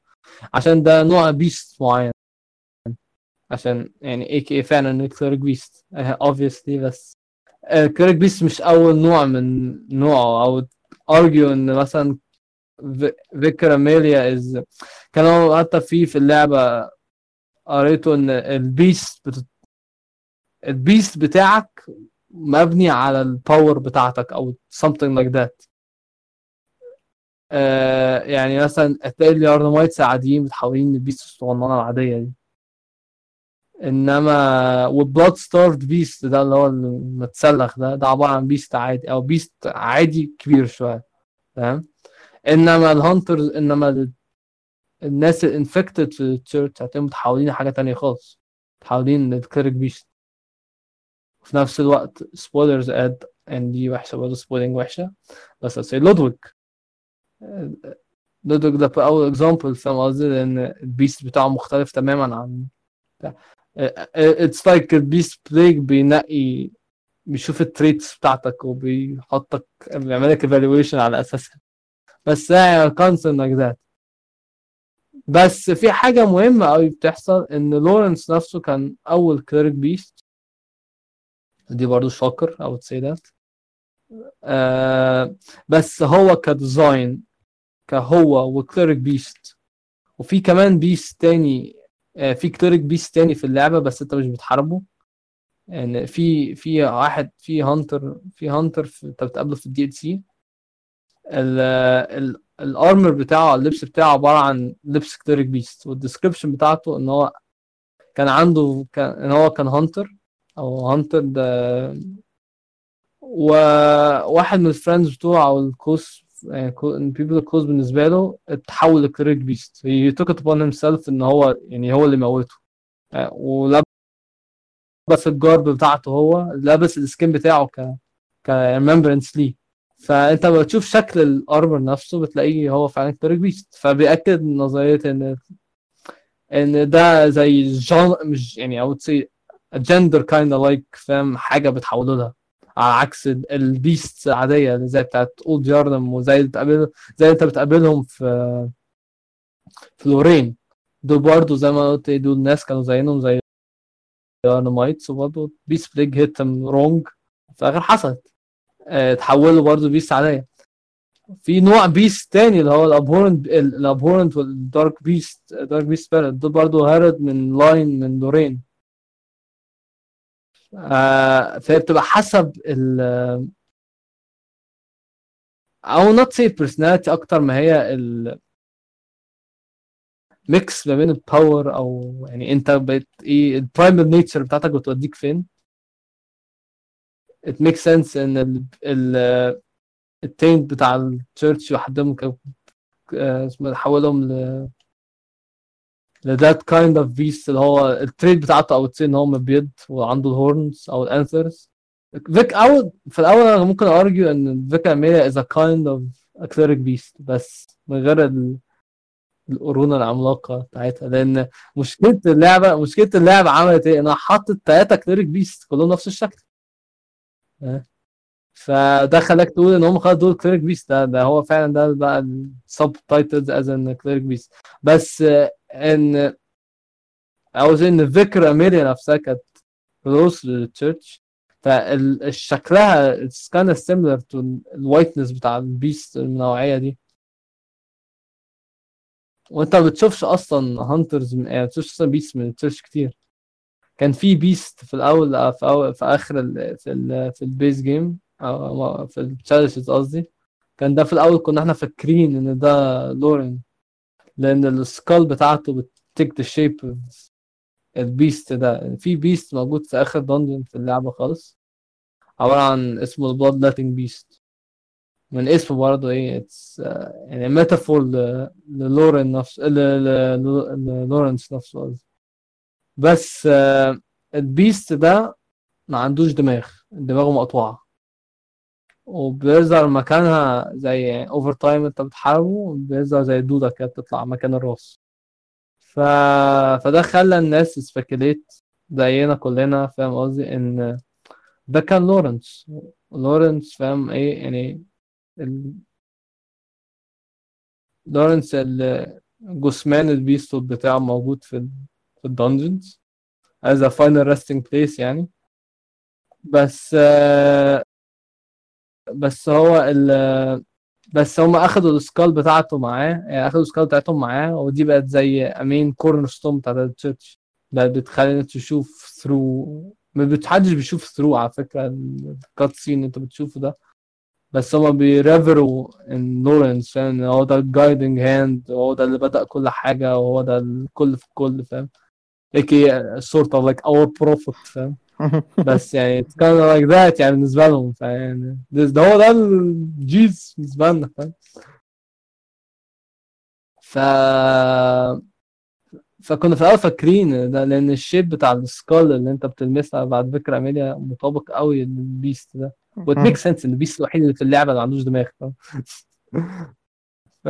[SPEAKER 2] عشان ده نوع بيست معين. عشان يعني اي كي فعلا كلارك بيست obviously بس كلارك بيست مش أول نوع من نوعه. أو argue إن مثلا فيكر أميليا از كانوا حتى في في اللعبة قريته إن البيست بت... البيست بتاعك مبني على الباور بتاعتك أو something like that. آه يعني مثلا هتلاقي ال Yharnamites عاديين متحولين لل beast الصغننة العادية دي. إنما وال Blood-starved Beast ده اللي هو المتسلخ ده ده عبارة عن beast عادي أو beast عادي كبير شوية فاهم إنما ال hunters إنما ال- الناس ال infected في ال church هتلاقيهم متحولين لحاجة تانية خالص متحولين لل Cleric Beast في نفس الوقت spoilers ahead ان دي وحشة برضه spoiling وحشة. بس هت see لودويك لودويك ده أول example فاهم قصدي؟ لأن ال beast بتاعه مختلف تماما عن it's like ال beast plague بينقي بيشوف ال traits بتاعتك وبيحطك بيعمل لك evaluation على أساسها. بس هي consistent like that بس في حاجة مهمة قوي بتحصل إن لورنس نفسه كان أول cleric beast دي برضو shocker أو let's say that بس هو ك design كهو و cleric beast وفي كمان beast تاني في cleric beast تاني في اللعبة بس انت مش بتحاربه. يعني في في واحد في hunter في hunter انت بتقابله في ال DLC ال armor بتاعه اللبس بتاعه عبارة عن لبس cleric beast وال description بتاعته إن هو كان عنده كان إن هو كان hunter أو hunter ده وواحد من ال friends بتوعه أو ال close يعني ال people ال close بالنسبة له اتحول ل cleric beast he took it upon himself إن هو يعني هو اللي موته. آه، ولبس ال garb بتاعته هو لابس ال skin بتاعه ك ك remembrance ليه. فأنت لما بتشوف شكل ال armor نفسه بتلاقيه هو فعلا cleric beast فبيأكد نظرية ان إن ده زي جان مش يعني أو تسي جندر كايند لايك فاهم؟ حاجة بتحولوا لها. على عكس ال- البيست العاديه اللي زي بتاعت أولد يارنم وزي بتقابل زي انت بتقابلهم في في لورين. دول برضه زي ما قلت إيه، دول ناس كانوا زيهم زي يارنمايتس وبرضه بيست بليج هيتم رونج في الآخر حصلت. آه، اتحولوا برضه بيست عادية. في نوع بيست تاني اللي هو الابهورنت الابهورنت والدارك بيست دارك بيست سبيريت دول برضه هارد من لاين من لورين. آه فهي بتبقى حسب ال أو not say personality أكتر ما هي ال mix ما بين ال power أو يعني انت بقيت إيه ال primal nature بتاعتك بتوديك فين. It makes sense ان ال ال ال taint بتاع ال church يحدهم ك آه، اسمه حولهم ل ل that kind of beast اللي هو ال trait بتاعته أو إن هو مبيض وعنده ال horns أو ال antlers فيك أو في الأول أنا ممكن argue إن Vicar Amelia a kind of a cleric beast بس من غير ال... القرون العملاقة بتاعتها. لأن مشكلة اللعبه مشكلة اللعبة عملت إيه؟ إنها حطت ثلاثة cleric beast كلهم نفس الشكل. فده خلاك تقول إن هم خلاص دول cleric beast ده, ده هو فعلا ده بقى السب تايتلز از ان كليريك بيست بس إن عاوز ان فكرة اميريا نفسها كانت كلوز للتشيرش فشكلها of similar to الوايتنس بتاع البيست النوعية دي. وانت ما بتشوفش أصلا هانترز من يعني بتشوفش أصلا بيست من التشيرش كتير. كان في بيست في الأول في, أول في آخر ال في ال في البيس جيم أو في التشالنجز قصدي. كان ده في الأول كنا إحنا فاكرين إن ده لورين لأن ال skull بتاعته ب take the shape ال beast ده. في beast موجود في آخر dungeon في اللعبة خالص. عبارة عن اسمه ال bloodletting beast من اسمه برضه إيه it's يعني metaphor للورين نفسه للورنس نفسه قصدي. بس آه، ال beast ده ما عندوش دماغ. دماغه مقطوعة. وبيظهر مكانها زي over time انت بتحاربه بيظهر زي دودة كده بتطلع مكان الراس. ف... فده خلى الناس speculate زينا كلنا فاهم قصدي؟ إن ده كان لورنس لورنس فاهم إيه؟ يعني ال... لورنس ال- جثمان ال beast بتاعه موجود في ال... في ال dungeons as a final resting place يعني. بس آه، بس هو ال بس هم أخدوا ال skull بتاعته معاه يعني أخدوا ال skull بتاعتهم معاه ودي بقت زي a main cornerstone بتاعت ال church بقت بتخلينا تشوف through ما بتحدش بيشوف through على فكرة ال cutscene انت بتشوفه ده. بس هما بي revere وا ان لورنس فاهم؟ إن هو ده ال guiding hand وهو ده اللي بدأ كل حاجة وهو ده الكل في الكل فاهم؟ هي ك sort of like our prophet فاهم؟ بس يعني it's kind of like that يعني بالنسبة لهم فيعني ده هو ده الجيز بالنسبة لنا فاهم ف فكنا في الأول فاكرين ده لأن ال shape بتاع ال skull اللي أنت بتلمسها بعد Vicar Amelia مطابق قوي لل beast ده. و it make sense إن ال beast الوحيد اللي في اللعبة اللي ما عندوش دماغ فاهم *laughs* ف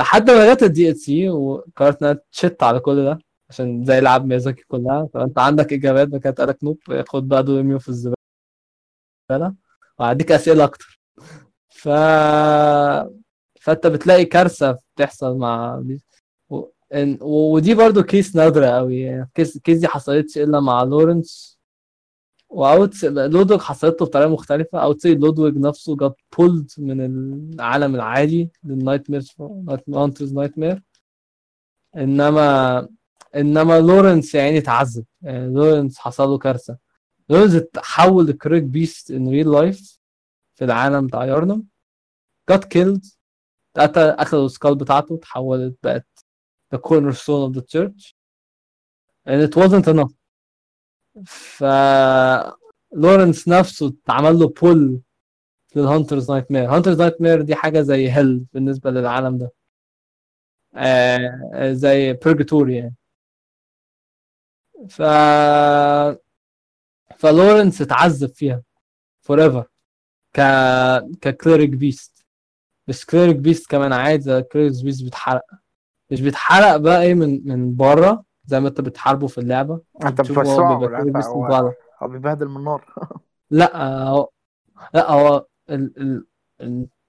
[SPEAKER 2] لحد ما جت الدي ال سي وقررت إنها تشت على كل ده. عشان زي لعب ميازاكي كلها. فأنت عندك إجابات كانت قالك نوب خد بقى دوميو في الزبالة وهديك أسئلة أكتر. ف فأنت بتلاقي كارثة بتحصل مع و... ودي برضو كيس نادرة قوي كيس كيس دي حصلتش إلا مع لورنس. واوت لودوج حصلت له بطريقة مختلفة. أوت لودوج نفسه جت بولد من العالم العادي. لل nightmare night Hunter's Nightmare إنما إنما لورنس يعني اتعذب. يعني لورنس حصل له كارثة. لورنس اتحول ل Cleric Beast in real life في العالم بتاع يارنم got killed. اتقتل أخذوا ال skull بتاعته اتحولت بقت the cornerstone of the church. And it wasn't enough. ف لورنس نفسه اتعمل له pull لل Hunter's Nightmare Hunter's Nightmare دي حاجة زي hell بالنسبة للعالم ده. آه زي purgatory يعني. ف فلورنس اتعذب فيها forever ك ك Cleric Beast مش Cleric Beast كمان عادي Cleric Beast بيتحرق. مش بيتحرق بقى إيه من من بره زي ما انت بتحاربه في
[SPEAKER 1] اللعبة.
[SPEAKER 2] أنت هو beast من
[SPEAKER 1] هو
[SPEAKER 2] بره.
[SPEAKER 1] بيبهدل من النار *laughs*
[SPEAKER 2] لا هو لا هو ال ال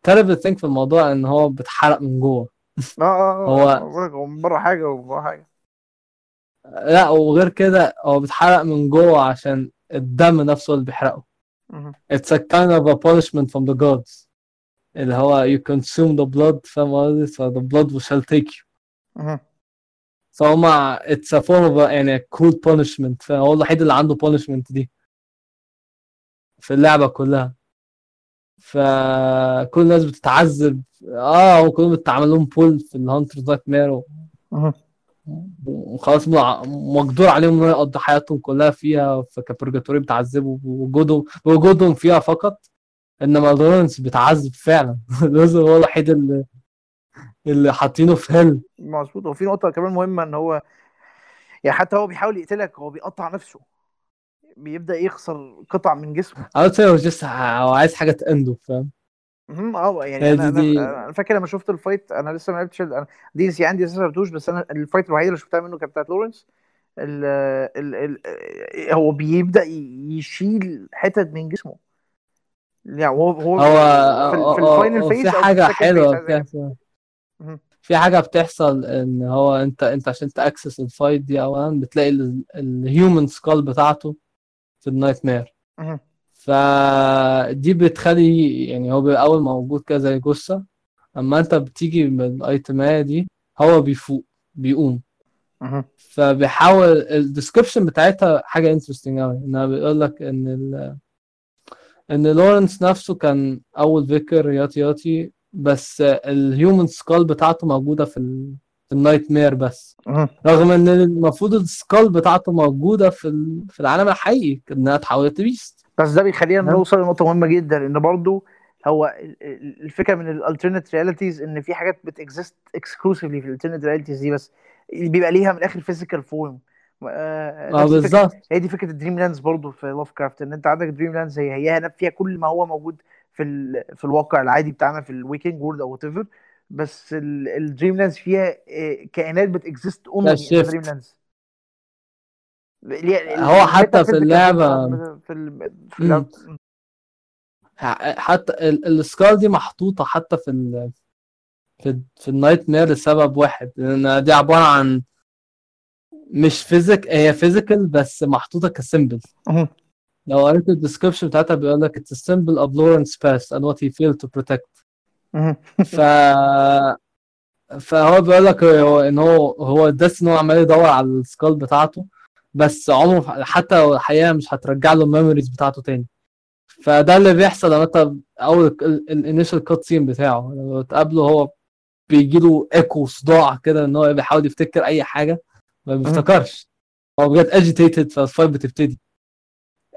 [SPEAKER 2] التربل ثينك في الموضوع إن هو بيتحرق من جوه.
[SPEAKER 1] آه آه لك هو من بره حاجة ومن جوه حاجة.
[SPEAKER 2] لا وغير كده هو بيتحرق من جوه عشان الدم نفسه اللي بيحرقه. it's a kind of a punishment from the gods. اللي هو you consume the blood فاهم قصدي؟ so the blood shall take you. فهما it's a form of a, يعني cruel punishment فهو الوحيد اللي عنده punishment دي. في اللعبة كلها. فكل الناس بتتعذب. آه وكلهم بتعمل لهم pull في ال Hunter Nightmare
[SPEAKER 1] مهم.
[SPEAKER 2] وخلاص مقدور عليهم إن يقضوا حياتهم كلها فيها فك purgatory بتعذبوا بوجودهم بوجودهم فيها فقط. إنما لورنس بيتعذب فعلا. *laughs* لورنس هو الوحيد اللي اللي حاطينه في hell
[SPEAKER 1] مظبوط. وفي نقطة كمان مهمة إن هو يعني حتى هو بيحاول يقتلك هو بيقطع نفسه. بيبدأ يخسر قطع من جسمه.
[SPEAKER 2] I would say هو just هو عايز حاجة ت end
[SPEAKER 1] ه فاهم. آه يعني
[SPEAKER 2] هي
[SPEAKER 1] أنا
[SPEAKER 2] دي-
[SPEAKER 1] أنا أنا فاكر لما شفت ال fight أنا لسه ما لعبتش ال DLC عندي لسه ما لعبتوش بس أنا ال fight الوحيده اللي شفتها منه كانت بتاعت لورنس. ال ال ال هو بيبدأ يشيل حتت من جسمه. يعني هو هو
[SPEAKER 2] هو
[SPEAKER 1] في, في
[SPEAKER 2] هو-
[SPEAKER 1] ال
[SPEAKER 2] final
[SPEAKER 1] phase
[SPEAKER 2] في حاجة
[SPEAKER 1] حلوة.
[SPEAKER 2] في حاجة بتحصل إن هو انت أنت عشان ت access ال fight دي اولا بتلاقي ال human skull بتاعته في ال
[SPEAKER 1] nightmare.
[SPEAKER 2] فدي بتخلي يعني هو بيبقى أول موجود كده زي جثة أما أنت بتيجي من الايتمايه دي هو بيفوق بيقوم. فبيحاول ال description بتاعتها حاجة interesting قوي انها بيقول لك إن ال... إن لورنس نفسه كان أول vicar yada yada بس ال human skull بتاعته موجودة في ال... في ال nightmare بس. رغم إن المفروض ال skull بتاعته موجودة في ال... في العالم الحقيقي إنها اتحولت ل beast
[SPEAKER 1] بس ده بيخلينا. نوصل لنقطة مهمة جدا إن برضو هو ال- ال- الفكرة من ال alternate realities إن في حاجات بت exist exclusively في ال alternate realities دي بس بيبقى ليها من الآخر physical form
[SPEAKER 2] آه بالظبط
[SPEAKER 1] هي دي فكرة ال Dreamlands برضو في لاف كرافت إن أنت عندك Dreamlands هي هي فيها كل ما هو موجود في ال... في الواقع العادي بتاعنا في ال waking world أو whatever بس ال Dreamlands فيها آه، كائنات بت exist
[SPEAKER 2] only
[SPEAKER 1] في ال Dreamlands
[SPEAKER 2] هو حتى في اللعبة-
[SPEAKER 1] في ال- في. اللعبة
[SPEAKER 2] حتى ال- ال skull دي محطوطة حتى في ال في, في ال nightmare لسبب واحد لأن دي عبارة عن مش physic هي physical بس محطوطة ك
[SPEAKER 1] symbol.
[SPEAKER 2] لو قريت ال description بتاعتها بيقول لك it's a symbol of Lawrence past and what he failed to protect
[SPEAKER 1] مهم.
[SPEAKER 2] ف فهو بيقول لك هو إن هو هو الدس ان هو عمال يدور على ال skull بتاعته بس عمره حتى الحقيقة مش هترجع له ال memories بتاعته تاني. فده اللي بيحصل لما انت أول ال initial cutscene بتاعه لما تقابله هو بيجي له ايكو صداع كده إن هو بيحاول يفتكر أي حاجة ما بيفتكرش. هو بجد agitated فال fight بتبتدي.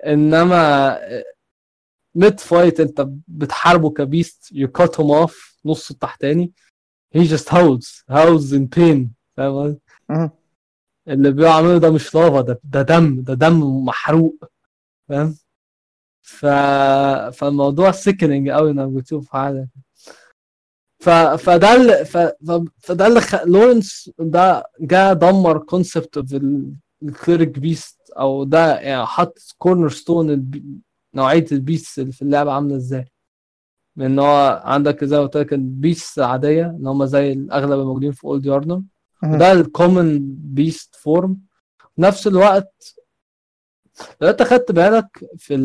[SPEAKER 2] إنما mid fight أنت بتحاربه ك beast you cut him off نص التحتاني he just howls howls in pain فاهم. اللي بيعمله ده مش لافا ده ده دم ده دم محروق فاهم؟ ف... فالموضوع sickening قوي إنك بتشوف حاجة. ف... فده اللي ف... فده اللي خ... لورنس ده جه دمر concept of ال Cleric Beast أو ده يعني حط cornerstone البي... نوعيه ال beast اللي في اللعبة عاملة إزاي. من هو عندك زي ما قلت لك ال beast عادية إن هم زي الاغلب الموجودين في Old يارنم وده ال common beast form في نفس الوقت لو انت خدت بالك في.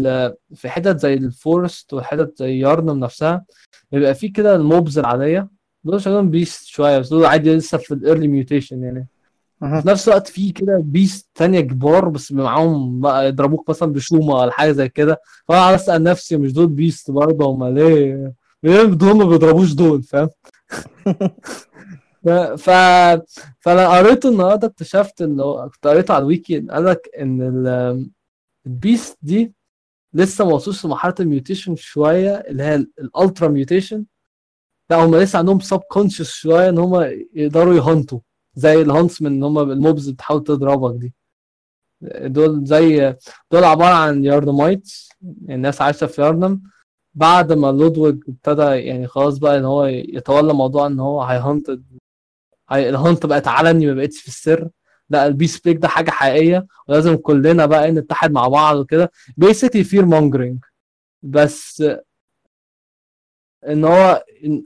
[SPEAKER 2] في حتت زي ال forest وحتت زي يارنم نفسها بيبقى في كده ال mobs العادية. دول شغالين beast شوية بس دول عادي لسه في ال early mutation
[SPEAKER 1] يعني.
[SPEAKER 2] في نفس الوقت في كده beast تانية كبار بس معاهم بقى يضربوك مثلا بشومة ولا حاجة زي كده. فأنا عايز أسأل نفسي مش دول beast برضه؟ هما ليه؟ ليه دول ما بيضربوش دول؟ فاهم؟ *laughs* ف... فأنا قريته النهارده اكتشفت ان هو كنت قريته على الويكي قال لك إن ال... ال beast دي لسه ما وصلوش لمرحلة ال mutation شوية اللي هي ال ultra mutation لا هم لسه عندهم subconscious شوية إن هم يقدروا ي hunt وا زي ال hunts من ان هم ال mobs بتحاول تضربك دي. دول زي دول عبارة عن Yharnamites الناس عايشة في يارنم. بعد ما لودويج ابتدى يعني خلاص بقى إن هو يتولى موضوع إن هو هي hunt هي ال hunt بقت علني ما بقتش في السر. لا ال beast plague ده حاجة حقيقية ولازم كلنا بقى نتحد مع بعض وكده. basically fear mongering بس إن هو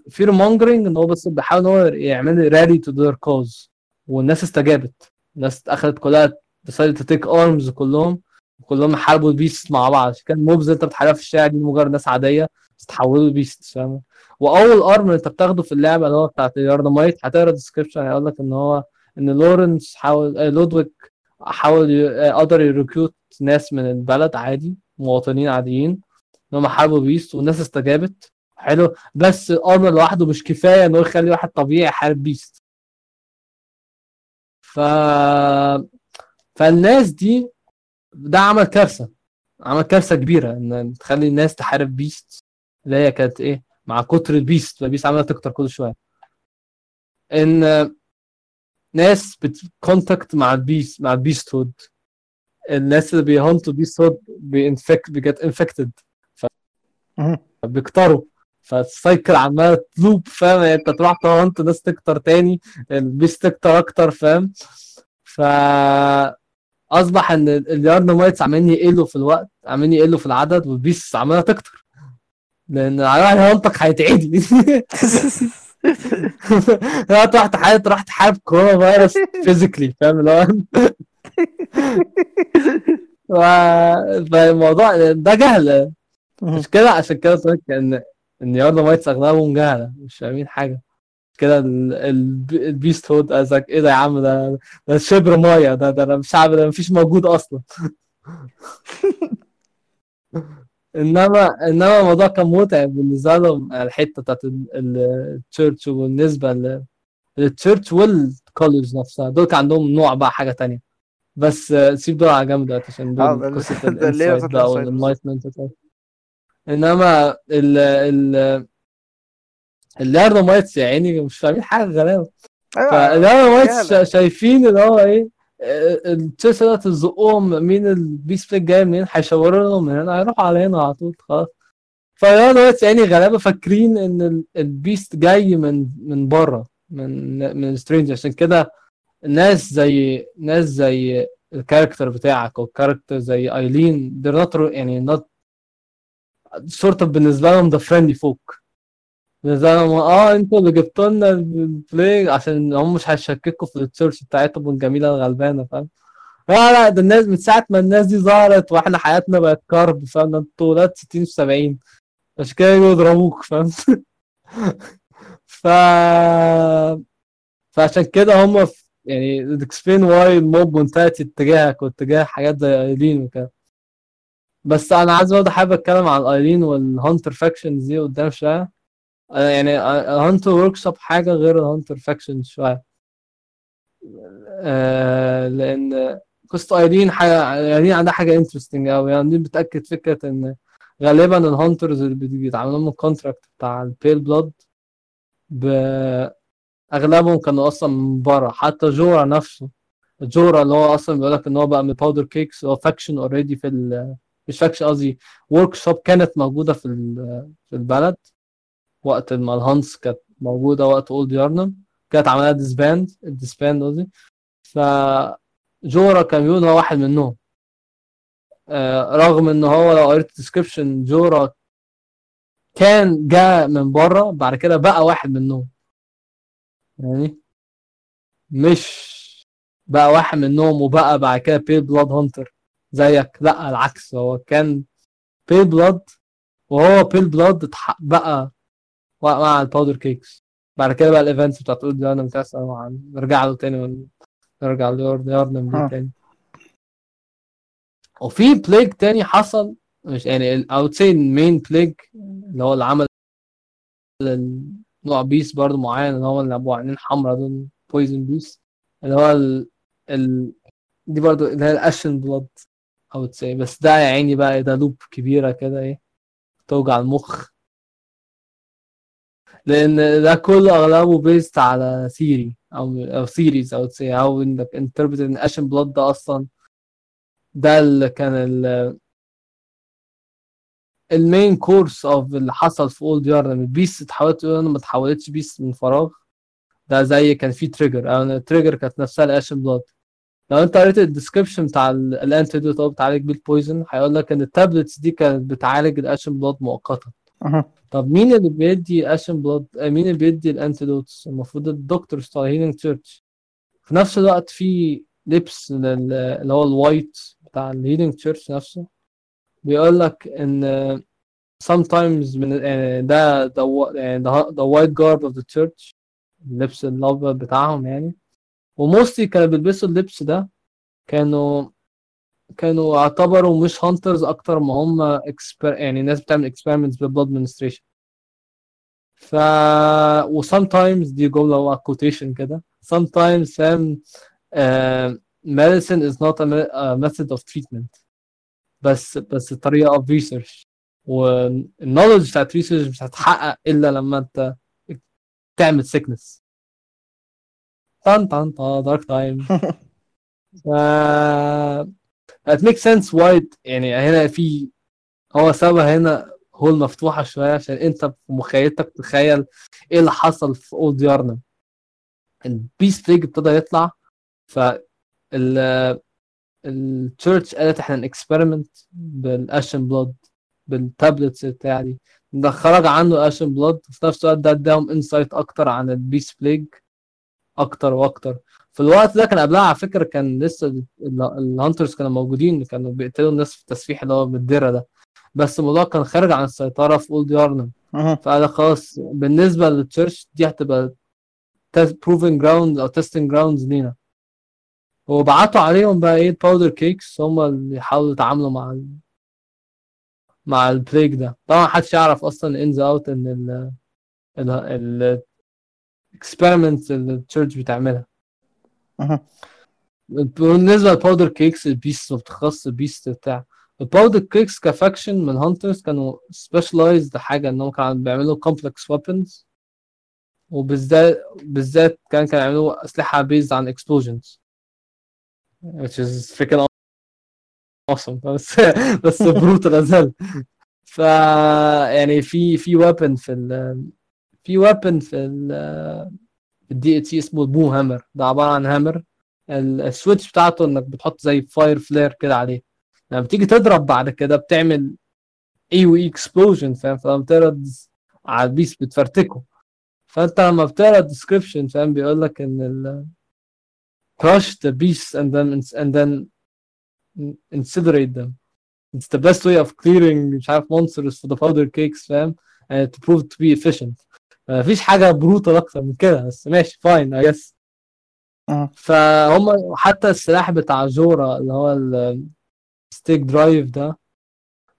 [SPEAKER 2] fear mongering إن هو بس بيحاول إن هو يعمل rally to their cause والناس استجابت. الناس اخذت كلها to take arms كلهم. كلهم حاربوا ال beast مع بعض. كان mobs انت بتحاربها في الشارع دي مجرد ناس عادية بس تحولوا ال beast فاهم؟ وأول armor اللي أنت بتاخده في اللعبة اللي هو بتاعت ال Yharnamite هتقرأ ال description هيقول لك إن هو إن لورنس حاول آه، لودويك حاول ي- آه، قدر ي recruit ناس من البلد عادي مواطنين عاديين إن هم حاربوا beast والناس استجابت. حلو. بس ال armor لوحده مش كفاية إن هو يخلي واحد طبيعي يحارب beast ف فالناس دي ده عمل كارثة. عمل كارثة كبيرة إن تخلي الناس تحارب beast اللي هي كانت إيه؟ مع كتر ال beast فال beast عماله تكتر كل شوية. إن ناس بت contact مع ال beast مع ال beasthood الناس اللي بي hunt وا beasthood بي infect بي get infected
[SPEAKER 1] مهم.
[SPEAKER 2] بيكتروا. فال cycle عماله ت loop فاهم؟ يعني أنت تروح ت hunt ناس تكتر تاني ال beast تكتر أكتر فاهم؟ ف أصبح إن ال Yharnamites عمالين يقلوا في الوقت عمالين يقلوا في العدد وال beast عمالة تكتر. لأن على هيهونتك هيتعدي *laughs* لا تروح تحارب تروح تحارب كورونا فيروس فيزيكلي فاهم اللي هو؟ فالموضوع ده جهل. مش كده؟ عشان كده قلت إن إن يارد مايتس أغلبهم جهلة مش فاهمين حاجة. كده ال- ال- البيست هود ازك إيه ده يا عم؟ ده ده شبر مايه ده ده ده شعب ده مفيش موجود أصلا. *laughs* انما إنما الموضوع كان متعب بالنسبة لهم الحتة بتاعت ال- ال- ال church وبالنسبة لل church وال college نفسها. دول كان عندهم نوع بقى حاجة تانية. بس آه، سيب دول على جنب دلوقتي عشان
[SPEAKER 1] آه،
[SPEAKER 2] دول
[SPEAKER 1] ده-
[SPEAKER 2] قصه *laughs* ال
[SPEAKER 1] insight
[SPEAKER 2] بقى
[SPEAKER 1] وال
[SPEAKER 2] enlightenment إنما ال ال ال Yharnamites يا عيني مش فاهمين
[SPEAKER 1] حاجة
[SPEAKER 2] غريبة. أيوه
[SPEAKER 1] فال
[SPEAKER 2] Yharnamites شايفين اللي هو إيه؟ التشيس ده تزقهم مين البيس جاي منين؟ هيشاوروا لهم من هنا هيروحوا على هنا على طول خلاص. فاليارد مايتس يعني غلابه فاكرين إن ال- البيست جاي من من بره من من سترينج. عشان كده ناس زي ناس زي الكاركتر بتاعك أو كاركتر زي أيلين they're not يعني not sort of بالنسبة لهم ده فريندلي فوك بالنسبة لهم آه أنتوا اللي جبتوا لنا البلاي عشان هم مش هيشككوا في التشيرش بتاعتهم الجميلة الغلبانة فاهم؟ لا لا ده الناس من ساعة ما الناس دي ظهرت وإحنا حياتنا بقت crap فاهم؟ أنتوا ولاد 60 و70 عشان كده يجوا يضربوك فاهم؟ *laughs* ف فعشان كده هم في يعني explain why ال mob mentality اتجاهك واتجاه حاجات زي ايلين وكده. بس أنا عايز برضه حابب أتكلم عن ايلين وال hunter factions دي قدام شوية. يعني ال hunter workshop حاجة غير ال hunter faction شوية. آه لأن قصة ايلين حاجة ايلين عندها حاجة interesting قوي يعني دي بتأكد فكرة إن غالبا ال hunters اللي بي- بيتعاملوا لهم ال contract بتاع ال pale blood ب... أغلبهم كانوا أصلا من بره. حتى جورا نفسه. جورا اللي هو أصلا بيقول لك إن هو بقى من Powder Kegs هو faction already في ال... مش faction قصدي workshop كانت موجودة في. في البلد. وقت ما ال hunts كانت موجودة وقت أولد يارنم كانت عملها disband ال disband قصدي. ف جورا كان بيقول هو واحد منهم. آه رغم إن هو لو قريت ال description جورا كان جاء من بره بعد كده بقى واحد منهم. يعني مش بقى واحد منهم وبقى بعد كده pale blood hunter زيك. لا العكس هو كان pale blood وهو pale blood بقى مع الباودر كيكس بعد كده بقى الايفنتس بتاعت اولد تسأل عن نرجع له تاني نرجع يارنم
[SPEAKER 1] ها.
[SPEAKER 2] دي تاني. وفي بليج تاني حصل مش يعني would say المين بليج اللي هو اللي عمل نوع بيس برضه معين اللي هو اللي أبو عينين حمراء دول بويزن بيس اللي هو ال... ال... دي برضه اللي هي الاشن بلاد أو تسي بس ده يا عيني بقى ده لوب كبيرة كده إيه توجع المخ. لأن ده كله أغلبه بيست على ثيري أو أو سيريز أو تسي أو انك انتربريت ان اشن بلاد ده أصلا. ده اللي كان ال المين كورس اوف اللي حصل في اولد يارن البيست اتحولت أنا ما اتحولتش بيست من فراغ. ده زي كان في تريجر أو التريجر كانت نفسها الاشن بلاد لو أنت قريت ال description بتاع ال antidote أو بتعالج بيه ال poison هيقول لك إن ال tablets دي كانت بتعالج ال ashen blood
[SPEAKER 1] مؤقتا.
[SPEAKER 2] طب مين اللي بيدي ashen blood مين اللي بيدي ال antidotes المفروض ال doctors بتاع Healing Church. في نفس الوقت في لبس لل- اللي هو ال white بتاع ال Healing Church نفسه. بيقول لك إن sometimes من يعني ده wa- يعني the, the white garb of the church اللبس الابيض بتاعهم يعني. و mostly كانوا بيلبسوا اللبس ده كانوا كانوا يعتبروا مش hunters أكتر ما هم exper يعني ناس بتعمل experiments بال blood administration. ف و sometimes دي هو quotation كده. sometimes فاهم uh, medicine is not a, a method of treatment. بس بس طريقة of research. وال knowledge بتاعت research مش هتتحقق إلا لما أنت تعمل sickness. طن طن طن dark time. *laughs* it makes sense why يعني هنا في هو سابها هنا hole مفتوحة شوية عشان انت في مخيلتك تخيل إيه اللي حصل في Old Yharnam ال beast plague ابتدى يطلع ف ال ال church قالت إحنا ن experiment بال ashen blood بال tablets بتاع دي. ده خرج عنه ashen blood وفي نفس الوقت ده اداهم insight أكتر عن ال beast plague أكتر وأكتر. في الوقت ده كان قبلها على فكرة كان لسه ال- ال- ال hunters كانوا موجودين كانوا بيقتلوا الناس في التسفيح اللي هو بالدرة ده. بس الموضوع كان خارج عن السيطرة في Old
[SPEAKER 1] Yharnam.
[SPEAKER 2] فقال خلاص بالنسبة لل church دي هتبقى proving ground أو testing grounds لينا. وبعتوا عليهم بقى إيه ال powder kegs هم اللي يحاولوا يتعاملوا مع ال... مع ال plague ده. طبعا محدش يعرف أصلا ins out إن ال ال ال experiments اللي ال church بتعملها.
[SPEAKER 1] بالنسبة
[SPEAKER 2] لل powder kegs ال beast ما بتخص ال beast بتاع. ال powder kegs ك faction من hunters كانوا specialized حاجة انهم كانوا بيعملوا complex weapons وبالذات بالذات كان كانوا يعملوا أسلحة based on explosions. Which is freaking awesome. *laughs* بس بس brutal as hell ف يعني في في weapon في ال في weapon في ال ال DLC اسمه ال Boom Hammer. ده عبارة عن hammer. ال- ال switch بتاعته إنك بتحط زي fire flare كده عليه. لما بتيجي تضرب بعد كده بتعمل AOE explosion فاهم؟ فلما بتضرب على ال beast بتفرتكه. فأنت لما بتقرا ال description فاهم؟ بيقول لك إن ال crush the beasts and then and then incinerate them. It's the best way of clearing مش عارف monsters for the powder kegs فاهم؟ and to prove to be efficient. مفيش حاجة brutal أكتر من كده بس ماشي fine I
[SPEAKER 1] guess.
[SPEAKER 2] فهم حتى السلاح بتاع Djura اللي هو ال Stake Driver ده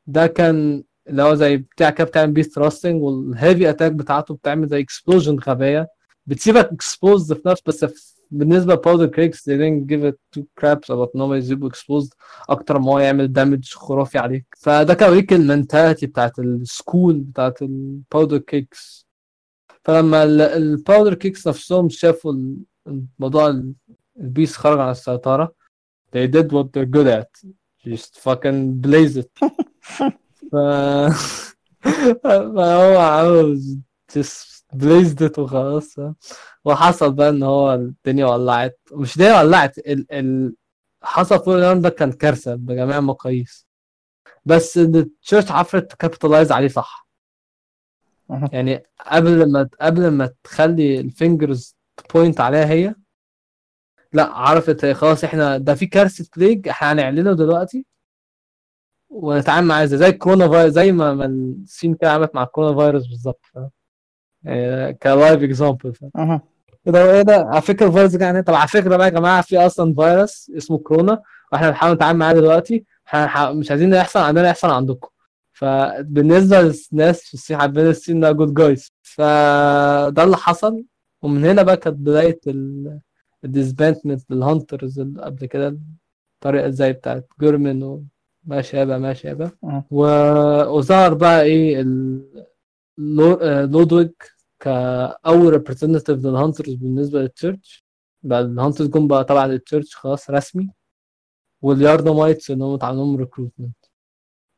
[SPEAKER 2] ده كان اللي هو زي بتاع كده بتعمل بيه thrusting وال heavy attack بتاعته بتعمل زي explosion غبية. بتسيبك exposed في نفس بس بالنسبة ل powder kegs they didn't give it two craps about إن هم يسيبوا exposed أكتر ما هو يعمل damage خرافي عليك. فده كان بيوريك ال mentality بتاعت ال school بتاعت ال powder kegs فلما ال powder kegs نفسهم شافوا ال- الموضوع ال- ال beast خرج عن السيطرة. They did what they're good at. Just fucking blaze it. *laughs* ف... فهو عاوز just blazed it وخلاص. وحصل بقى إن هو الدنيا ولعت. مش الدنيا ولعت ال... ال... حصل اليوم ده كان كارثة بجميع المقاييس بس إن ال church عرفت ت capitalize عليه صح. يعني قبل ما قبل ما تخلي ال fingers point عليها هي لا عرفت هي خلاص إحنا ده في كارثه plague إحنا هنعلنه دلوقتي. ونتعامل معاه زي الكورونا فايروس زي ما ما الصين كده عملت مع الكورونا فيروس بالظبط. فاهم؟ يعني ك live example
[SPEAKER 1] أها.
[SPEAKER 2] كده إيه ده؟ على فكرة الفيروس ده يعني طب على فكرة بقى يا جماعة في أصلا فيروس اسمه كورونا وإحنا بنحاول نتعامل معاه دلوقتي. مش عايزين ده يحصل عندنا يحصل عندكم. فبالنسبة للناس في الصين حابين الصين ده good guys فده اللي حصل. ومن هنا بقى كانت بداية ال disbandment لل hunters قبل كده الطريقة زي بتاعت Gehrman ماشي يابا ماشي يابا
[SPEAKER 1] مم.
[SPEAKER 2] و... وظهر بقى إيه ال... آه، Ludwig كأول representative لل hunters بالنسبة لل church بقى ال hunters جم بقى طبعا لل church خلاص رسمي. وال Yharnamites إن هم اتعمل لهم recruitment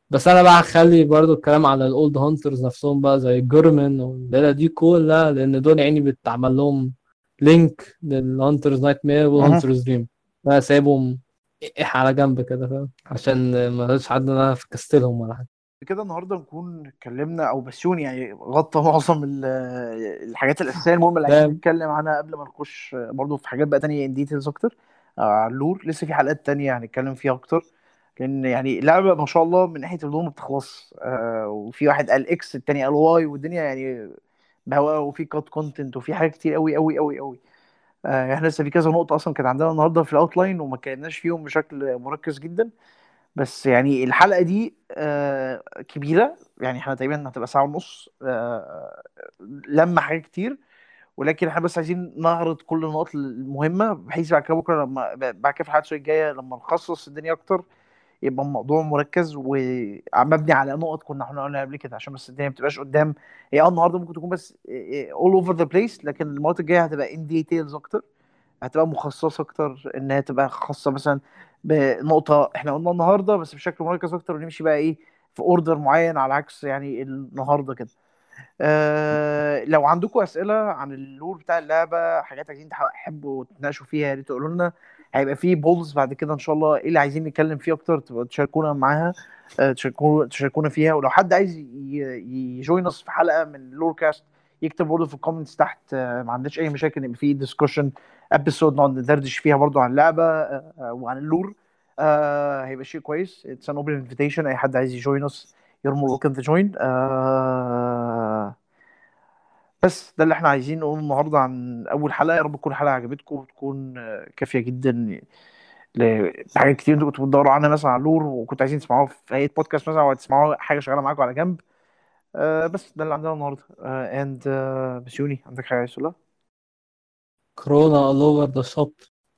[SPEAKER 2] بس أنا بقى هخلي برضو الكلام على ال old hunters نفسهم بقى زي Gehrman والليلة دي كلها لأن دول يعني بتعمل لهم link لل Hunter's Nightmare وال Hunter's Dream. أنا سايبهم على جنب كده فاهم؟ عشان ما لقيتش حد أنا فكستلهم ولا حاجة.
[SPEAKER 1] كده النهارده نكون اتكلمنا أو بسيوني يعني غطى معظم ال- الحاجات الأساسية المهمة اللي عايزين. نتكلم عنها قبل ما نخش برضه في حاجات بقى تانية in details أكتر. آه، على ال lore لسه في حلقات تانية هنتكلم فيها أكتر. لأن يعني اللعبه ما شاء الله من ناحية ال lore ما بتخلص. آه، وفي واحد قال X التاني قال Y والدنيا يعني بهواء وفي cut content وفي حاجات كتير قوي قوي قوي قوي إحنا لسه في كذا نقطة أصلا كانت عندنا النهارده في ال outline وما اتكلمناش فيهم بشكل مركز جدا. بس يعني الحلقة دي آه، كبيرة. يعني إحنا تقريبا هتبقى ساعة ونص. آه، لما حاجات كتير. ولكن إحنا بس عايزين نعرض كل النقط المهمة بحيث بعد كده بكرة لما بعد كده في الحلقة الجاية لما نخصص الدنيا أكتر. يبقى الموضوع مركز ومبني على نقط كنا إحنا قلنا قبل كده عشان بس الدنيا ما تبقاش قدام هي آه النهارده ممكن تكون بس all over the place لكن المرات الجاية هتبقى in details أكتر هتبقى مخصصة أكتر إنها تبقى خاصة مثلا بنقطة إحنا قلنا النهارده بس بشكل مركز أكتر ونمشي بقى إيه في order معين على عكس يعني النهارده كده. آه لو عندكم أسئلة عن ال lore بتاع اللعبة حاجات عايزين تحبوا تناقشوا فيها يا ريت تقولوا لنا هيبقى في polls بعد كده إن شاء الله. إيه اللي عايزين نتكلم فيه أكتر؟ تبقوا تشاركونا معاها آه تشاركونا تشاركونا فيها. ولو حد عايز ي join في حلقة من Lore Cast يكتب برضه في ال comments تحت. آه ما عندناش أي مشاكل يبقى في discussion episode نقعد ندردش فيها برضو عن اللعبه آه، وعن ال lore. هيبقى شيء كويس. It's an open invitation أي حد عايز ي join is more welcome to join. آه بس ده اللي إحنا عايزين نقوله النهارده عن أول حلقة. يا رب تكون الحلقة عجبتكم وتكون آه، كافية جدا لحاجات كتير أنتوا كنتوا بتدوروا عنها مثلا على ال lore وكنتوا عايزين تسمعوها في أي بودكاست مثلا أو تسمعوها حاجة شغالة معاكم على جنب. آه بس ده اللي عندنا النهارده. And آه بسيوني عندك حاجة عايز تقولها؟
[SPEAKER 2] كورونا all over the shop.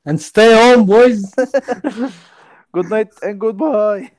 [SPEAKER 2] And stay home boys. *laughs*
[SPEAKER 1] Good night and goodbye.